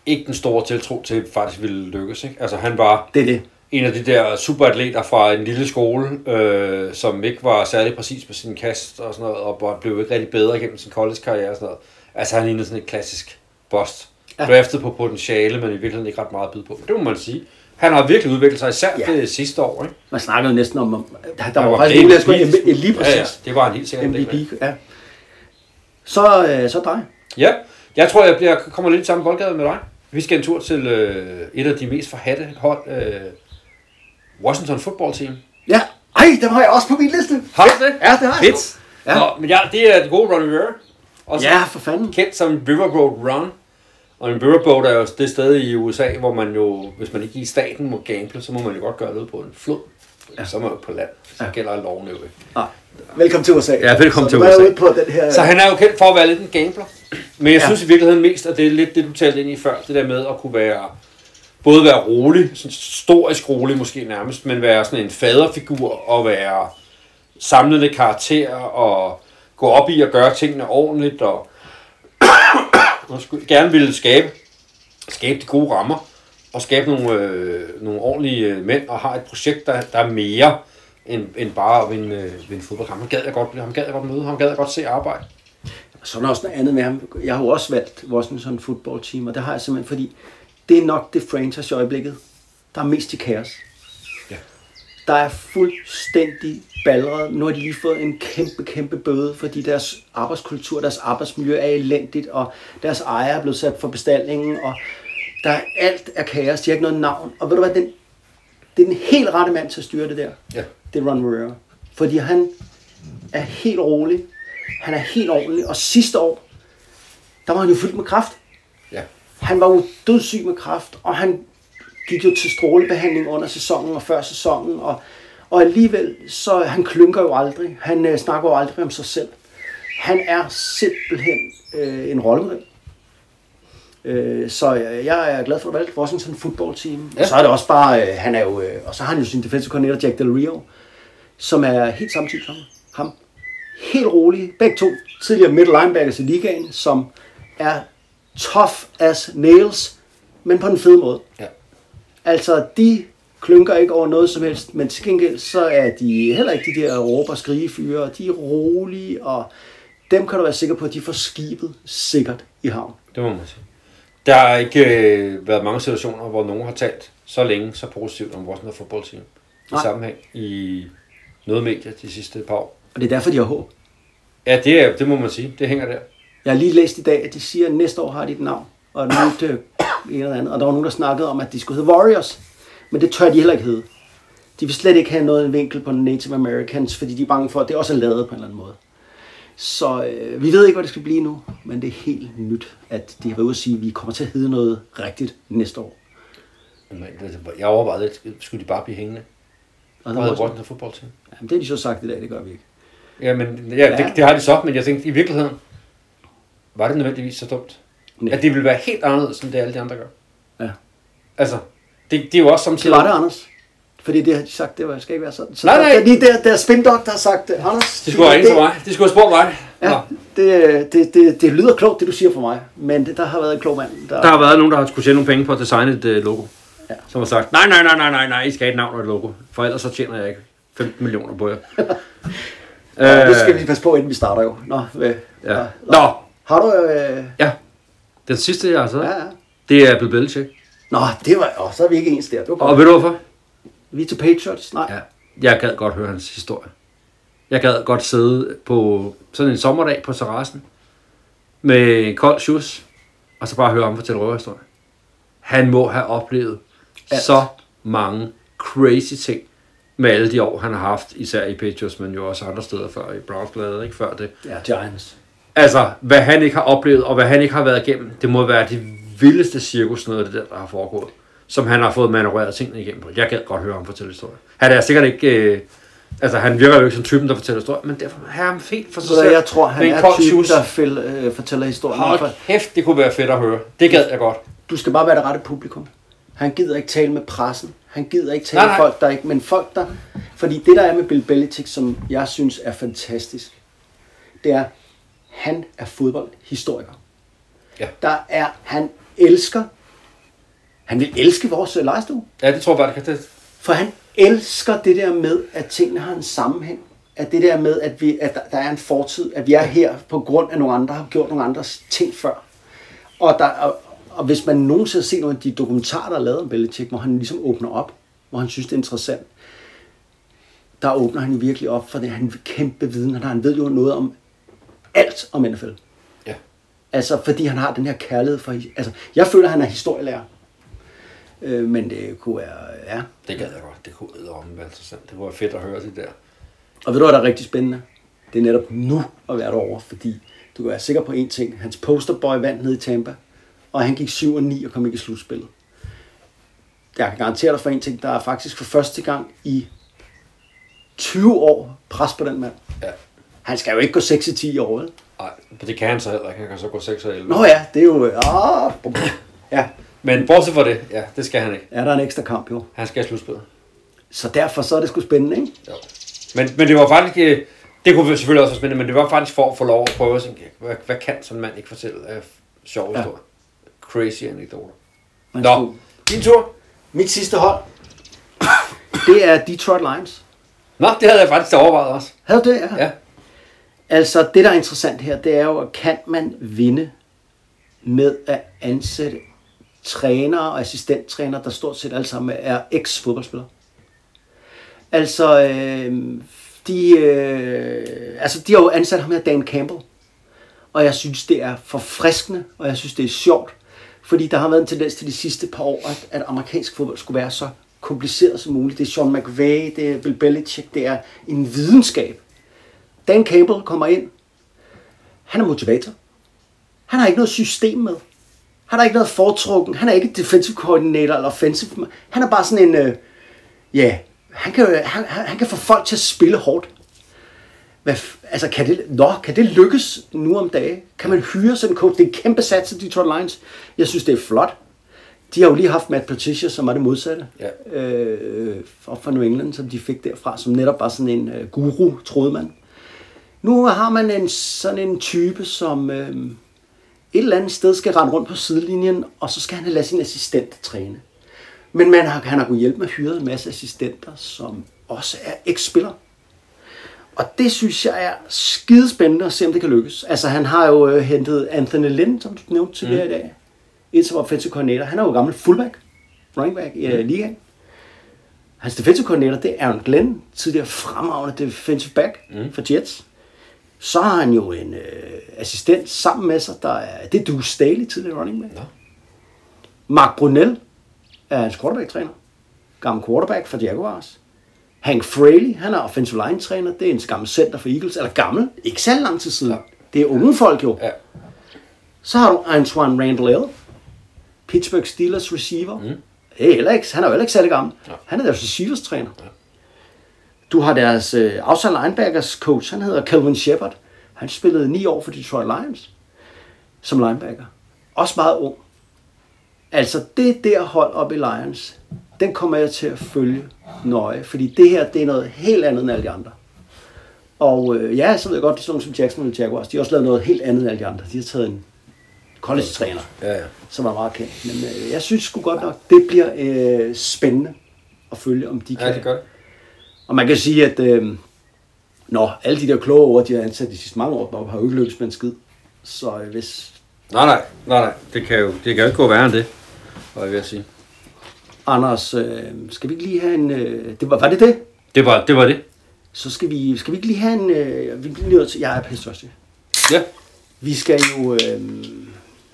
ikke den store tiltro til, faktisk ville lykkes. Ikke? Altså, han var Det er det. En af de der superatleter fra en lille skole, øh, som ikke var særlig præcis på sin kast og sådan noget, og blev ikke rigtig bedre gennem sin college-karriere og sådan noget. Altså, han lignede sådan et klassisk bust. Ja. Draftet på potentiale, men i virkeligheden ikke ret meget at byde på. Det må man sige. Han har virkelig udviklet sig, især Ja. det sidste år. Ikke? Man snakkede næsten om, om der, der Han var var faktisk der MVP. skulle lige præcis Ja, ja, det var en helt sikkert en del. MVP. Ja. Så, øh, så dig. Ja, jeg tror, jeg bliver, kommer lidt i samme boldgade med dig. Vi skal en tur til øh, et af de mest forhatte hold, øh, Washington Football Team. Ja. Ej, dem har jeg også på min liste. Har du det? Ja, det har jeg. Fedt. Ja. Ja. Nå, men ja, det er det gode Ron Rivera. Også Ja, for fanden. kendt som Riverboat Run. Og en riverboat er jo det sted i USA, hvor man jo, hvis man ikke i staten må gamble, så må man jo godt gøre det på en flod. Ja. Så er man jo på land. Så gælder loven jo ikke. Ah, velkommen til USA. Ja, velkommen så til USA. ude på den her... Så han er jo kendt for at være lidt en gambler. Men jeg Ja. synes i virkeligheden mest, at det er lidt det, du talte ind i før. Det der med at kunne være, både være rolig, sådan historisk rolig måske nærmest, men være sådan en faderfigur og være samlende karakter og gå op i at gøre tingene ordentligt og, <coughs> og gerne ville skabe, skabe de gode rammer og skabe nogle, øh, nogle ordentlige øh, mænd og har et projekt, der, der er mere end, end bare at vinde, øh, vinde fodboldkamp. Ham gad jeg godt, ham gad jeg godt møde, ham gad jeg godt se arbejde. Så er der også noget andet med ham. Jeg har jo også valgt Washington Football Team, og det har jeg simpelthen, fordi det er nok det franchise i øjeblikket, der er mest i kaos. Ja. Der er fuldstændig ballret. Nu har de lige fået en kæmpe, kæmpe bøde, fordi deres arbejdskultur, deres arbejdsmiljø er elendigt, og deres ejer er blevet sat for bestallingen, og der er alt er kaos. De har ikke noget navn. Og ved du hvad, den, det er den helt rette mand til at styre det der. Ja. Det er Ron Rivera. Fordi han er helt rolig. Han er helt ordentlig. Og sidste år, der var han jo fyldt med kraft. Han var jo dødssyg med kraft, og han gik jo til strålebehandling under sæsonen og før sæsonen, og, og alligevel, så han klynker jo aldrig. Han øh, snakker jo aldrig om sig selv. Han er simpelthen øh, en rollemodel. Øh, så jeg, jeg er glad for at valgte Washington Football Team. Ja. Ja. Og så er det også bare, øh, han er jo, øh, og så har han jo sin defensive coordinator Jack Del Rio, som er helt samme type som ham. Helt rolig. Begge to tidligere middle linebackers i ligaen, som er tough as nails, men på den fede måde. Ja. Altså, de klynker ikke over noget som helst, men til gengæld så er de heller ikke de der råber og skrigefyre. De er rolige, og dem kan du være sikker på, at de får skibet sikkert i havn. Det må man sige. Der har ikke øh, været mange situationer, hvor nogen har talt så længe, så positivt om Washington Football Team. I Nej. sammenhæng i noget medie de sidste par år. Og det er derfor, de har håb. Ja, det, er, det må man sige. Det hænger der. Jeg har lige læst i dag, at de siger, at næste år har de et navn. Og nyt øh, en eller andet. Og der var nogen, der snakkede om, at de skulle hedde Warriors. Men det tør de heller ikke hedde. De vil slet ikke have noget en vinkel på Native Americans, fordi de er bange for, at det også er lavet på en eller anden måde. Så øh, vi ved ikke, hvad det skal blive nu, men det er helt nyt, at de har været ude at sige, at vi kommer til at hedde noget rigtigt næste år. Det- Jeg overvejede lidt, skulle de bare blive hængende? Og der havde Washington Football Team. jamen, det har de så sagt i dag, det gør vi ikke. Ja, men ja, Ja. det, det, har de så, men jeg tænkte, i virkeligheden, var det nødvendigvis så dumt? Nej. At det ville være helt anderledes, end det alle de andre gør. Ja. Altså, det, det er jo også Det samtidig... var det, Anders. Fordi det har de sagt, det var, skal ikke være sådan. Så Nej, der, nej. Der, lige der, der er spindok, der har sagt, det. Anders... De skulle have ringet til mig. De skulle have spurgt mig. Ja, Nå. det, det, det, det lyder klogt, det du siger for mig, men det, der har været en klog mand. Der, Der har været nogen, der har skulle tjene nogle penge på at designe et uh, logo. Ja. Som har sagt, nej, nej, nej, nej, nej, nej, I skal have et navn og et logo. For ellers så tjener jeg ikke 15 millioner på jer. <laughs> Ja, det skal vi passe på, inden vi starter jo. Nå, hvad, Ja. Nå, Har du... Øh, ja. Den sidste, jeg har taget, ja, ja. det er Bill Belichick. Nå, det var... Åh, så er vi ikke ens der. Det var Og godt. ved du hvorfor? Vi er til Patriots? Nej. Ja. Jeg gad godt høre hans historie. Jeg gad godt sidde på sådan en sommerdag på terrassen med en kold shoes, og så bare høre ham fortælle røverhistorie. Han må have oplevet Alt. så mange crazy ting med alle de år, han har haft, især i Patriots, men jo også andre steder før, i Browns ikke før det. Ja, Giants. Altså, hvad han ikke har oplevet, og hvad han ikke har været igennem, det må være det vildeste cirkus, noget af det der, der har foregået. Som han har fået manøvreret tingene igennem på. Jeg gad godt høre ham fortælle historier. Han er sikkert ikke... Øh, altså, han virker jo ikke som typen, der fortæller historier, men derfor er han fint for sig selv. jeg tror, han Med er kold typen, der fæl, øh, fortæller historien. Hold For kæft, det kunne være fedt at høre. Det gad jeg godt. Du skal bare være det rette publikum. Han gider ikke tale med pressen. Han gider ikke tale Nej, med nej. folk, der ikke... Men folk, der... Fordi det, der er med Bill Belichick, som jeg synes er fantastisk, det er, han er fodboldhistoriker. Ja. Der er... Han elsker... Han vil elske vores øh, legestue. Ja, det tror jeg bare, det kan det. For han elsker det der med, at tingene har en sammenhæng. At det der med, at, vi, at der, er en fortid, at vi er her på grund af nogle andre, har gjort nogle andres ting før. Og, der, og, og hvis man nogensinde har set nogle af de dokumentarer, der er lavet om Belichick, hvor han ligesom åbner op, hvor han synes, det er interessant, der åbner han virkelig op for det. Han har kæmpe viden. Han, har, han ved jo noget om alt om NFL. Ja. Altså, fordi han har den her kærlighed for... Altså, jeg føler, han er historielærer. Øh, men det kunne være... Ja. Det gad jeg godt. Det kunne om være interessant. Det var fedt at høre det der. Og ved du, hvad der er rigtig spændende? Det er netop nu at være derovre, fordi du kan være sikker på én ting. Hans posterboy vandt ned i Tampa, og han gik 7 og 9 og kom ikke i slutspillet. Jeg kan garantere dig for en ting, der er faktisk for første gang i 20 år pres på den mand. Ja. Han skal jo ikke gå 6 10 i år, vel? Nej, det kan han så heller ikke. Han kan så gå 6 og 11. Nå ja, det er jo... Ah, bum. ja, Men bortset fra det, ja, det skal han ikke. er der en ekstra kamp jo. Han skal i slutspillet. Så derfor så er det sgu spændende, ikke? Jo. Men, men det var faktisk, øh, det kunne selvfølgelig også være spændende, men det var faktisk for at få lov at prøve at tænke, hvad, hvad kan sådan en mand ikke fortælle af sjove Ja. ja. historier? Crazy anekdoter. Man Nå, skulle- din tur. Mit sidste hold, det er Detroit Lions. Nå, det havde jeg faktisk overvejet også. Havde du det? Ja. Ja. Altså, det der er interessant her, det er jo, kan man vinde med at ansætte trænere og assistenttrænere, der stort set alle sammen er eks-fodboldspillere. Altså, øh, de, øh, altså, de har jo ansat ham her, Dan Campbell. Og jeg synes, det er forfriskende, og jeg synes, det er sjovt. Fordi der har været en tendens til de sidste par år, at, at amerikansk fodbold skulle være så kompliceret som muligt. Det er Sean McVay, det er Bill Belichick, det er en videnskab. Dan Campbell kommer ind. Han er motivator. Han har ikke noget system med. Han har ikke noget foretrukken. Han er ikke defensive coordinator eller offensive. Han er bare sådan en... Øh, ja, han kan, han, han han kan få folk til at spille hårdt. Hvad, altså, kan det, nå, kan det lykkes nu om dagen? Kan man hyre sådan en coach? Det er en kæmpe sats til Detroit Lions. Jeg synes, det er flot. De har jo lige haft Matt Patricia, som var det modsatte. Ja. Øh, op fra New England, som de fik derfra, som netop var sådan en øh, guru, troede man. Nu har man en, sådan en type, som øh, et eller andet sted skal rende rundt på sidelinjen, og så skal han lade sin assistent træne. Men man har, han har kunnet hjælpe med at hyre en masse assistenter, som også er eks-spillere. Og det synes jeg er skidespændende at se, om det kan lykkes. Altså, han har jo øh, hentet Anthony Lynn, som du nævnte tidligere mm. i dag. En som offensive coordinator. Han er jo gammel fullback, running back i mm. ligaen. Hans defensive coordinator, det er Aaron Glenn, tidligere fremragende defensive back mm. for Jets. Så har han jo en øh, assistent sammen med sig, der er, det er Deuce Staley, tidligere running back. Nå. Mark Brunel er hans quarterback-træner. Gammel quarterback for Jaguars. Hank Fraley, han er offensive line-træner. Det er en gammel center for Eagles. Eller gammel, ikke så lang tid siden. Ja. Det er unge folk jo. Ja. Så har du Antoine Randall. Pittsburgh Steelers receiver. Mm. Det er heller ikke, han er jo heller ikke særlig gammel. Ja. Han er deres receivers træner. Du har deres øh, outside linebackers coach, han hedder Calvin Shepard. Han spillede ni år for Detroit Lions som linebacker. Også meget ung. Altså det der hold op i Lions, den kommer jeg til at følge nøje, fordi det her, det er noget helt andet end alle de andre. Og øh, ja, så ved jeg godt, det er sådan som Jacksonville Jaguars, de har også lavet noget helt andet end alle de andre. De har taget en college-træner, Ja, ja. som er meget kendt. Men øh, jeg synes sgu godt nok, det bliver øh, spændende at følge, om de kan. Ja, det gør det. Og man kan sige, at øh, nå, alle de der kloge ord, de har ansat de sidste mange år, har jo ikke lykkes med en skid. Så øh, hvis Nej, nej, nej, nej. Det kan jo, det kan jo ikke gå værre end det, var jeg ved at sige. Anders, øh, skal vi ikke lige have en... Øh, det var, var det det? Det var det. Var det. Så skal vi, skal vi ikke lige have en... Øh, vi bliver nødt til... Jeg er pisse tørstig. Ja. Vi skal jo... Øh,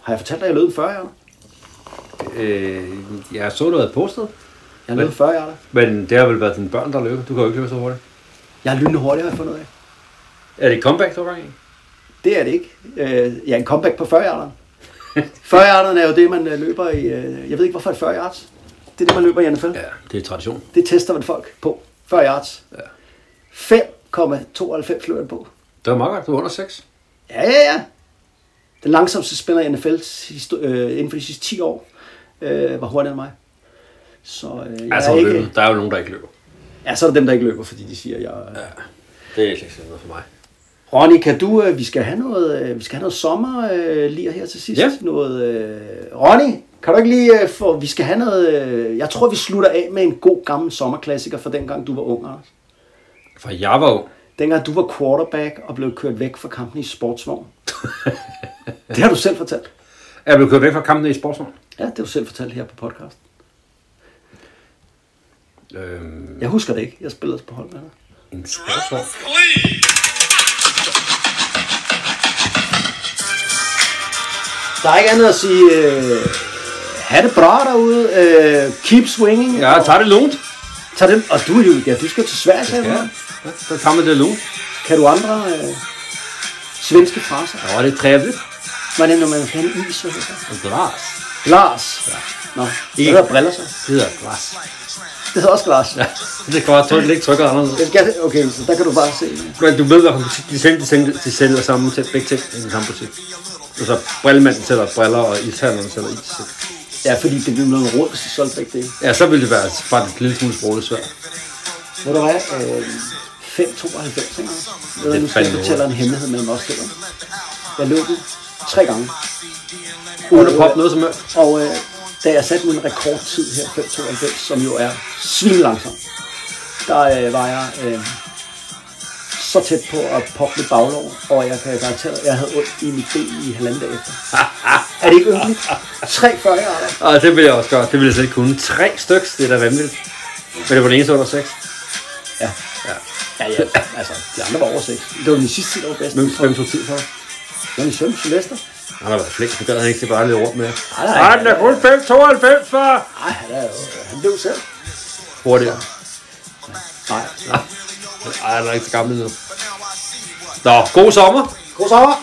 har jeg fortalt dig, at jeg lød en 40 hjerter? Øh, jeg så, du havde postet. Jeg en 40 hjerter. Men det har vel været dine børn, der løber. Du kan jo ikke løbe så hurtigt. Jeg er lynende hurtigt, har jeg fundet af. Er det et comeback, du har gang i? Det er det ikke. Øh, ja, en comeback på 40 hjerterne. 40 hjerterne er jo det, man øh, løber i... Øh, jeg ved ikke, hvorfor et 40 yards. Det er det, man løber i NFL. Ja, det er tradition. Det tester man folk på. 40 yards. Ja. 5,92 løber på. Det var meget godt. Du er under 6. Ja, ja, ja. Den langsomste spiller i NFL øh, inden for de sidste 10 år øh, var hurtigere end mig. Så øh, jeg Altså, er ikke... løbet. der er jo nogen, der ikke løber. Ja, så er der dem, der ikke løber, fordi de siger, jeg... Ja. Det er ikke noget for mig. Ronny, kan du... Øh, vi skal have noget, øh, vi skal have noget sommer øh, lige her til sidst. Ja. Noget, øh, Ronny, kan du ikke lige øh, få... Vi skal have noget... Øh, jeg tror, vi slutter af med en god gammel sommerklassiker fra dengang, du var ung, Anders. For jeg var jo... Dengang du var quarterback og blev kørt væk fra kampen i sportsvogn. <laughs> det har du selv fortalt. Er du kørt væk fra kampen i sportsvogn? Ja, det har du selv fortalt her på podcast. Øhm, Jeg husker det ikke. Jeg spillede på hold med dig. en sportsvogn? Der er ikke andet at sige. Øh, ha' det bra derude. Øh, keep swinging. Ja, tag det lungt. Tag dem. Og du, er jo, ja, du skal til Sverige, sagde du. Ja, så tager man det lungt. Kan du andre øh, svenske fraser? Ja, det er trevligt. Hvordan når man skal have en is, hvad det? Glas. Glas. Ja. Nå, det hedder briller så. Det hedder glas. <laughs> Det hedder også glas. Ja, det kan godt trykke lidt trykker anderledes. Skal, okay, så der kan du bare se. Men du ved, hvad butik de sælger, de sælger, de sælger samme til begge ting i den samme butik. Altså, brillemanden sælger briller, og ishandleren sælger is. Ja, fordi det bliver noget råd, hvis de solgte begge dele. Ja, så vil det være faktisk et lille smule sprogligt svært. Ved du hvad? Øh, 5,92, ikke? Ved du, nu skal jeg fortælle en hemmelighed mellem os to. Jeg løb den tre gange. Uden at poppe noget som helst. Og øh, da jeg satte min rekordtid her, 5,92, som jo er svinlangsom, der øh, var jeg øh, så tæt på at poppe mit baglov, og jeg kan garantere, at jeg havde ondt i mit ben i halvanden dag efter. <laughs> er det ikke yndeligt? 3,40 grader. Og det vil jeg også godt. Det vil jeg slet ikke kunne. Tre stykker, det er da vanvittigt. Men det var den eneste under seks. Ja. Ja. Ja, ja, altså, de andre var over 6. Det var min sidste tid, der var bedst. Hvem, hvem tog tid for? Det var min søn, Sylvester. Han har været flink. Han gad han ikke bare lidt rundt med. Nej, nej, Nej, den er kun 5,92 for. Nej, han, er jo, han blev selv. Hurtigere. Nej. Nej, han er ikke så gammel nu. Nå, god sommer. God sommer.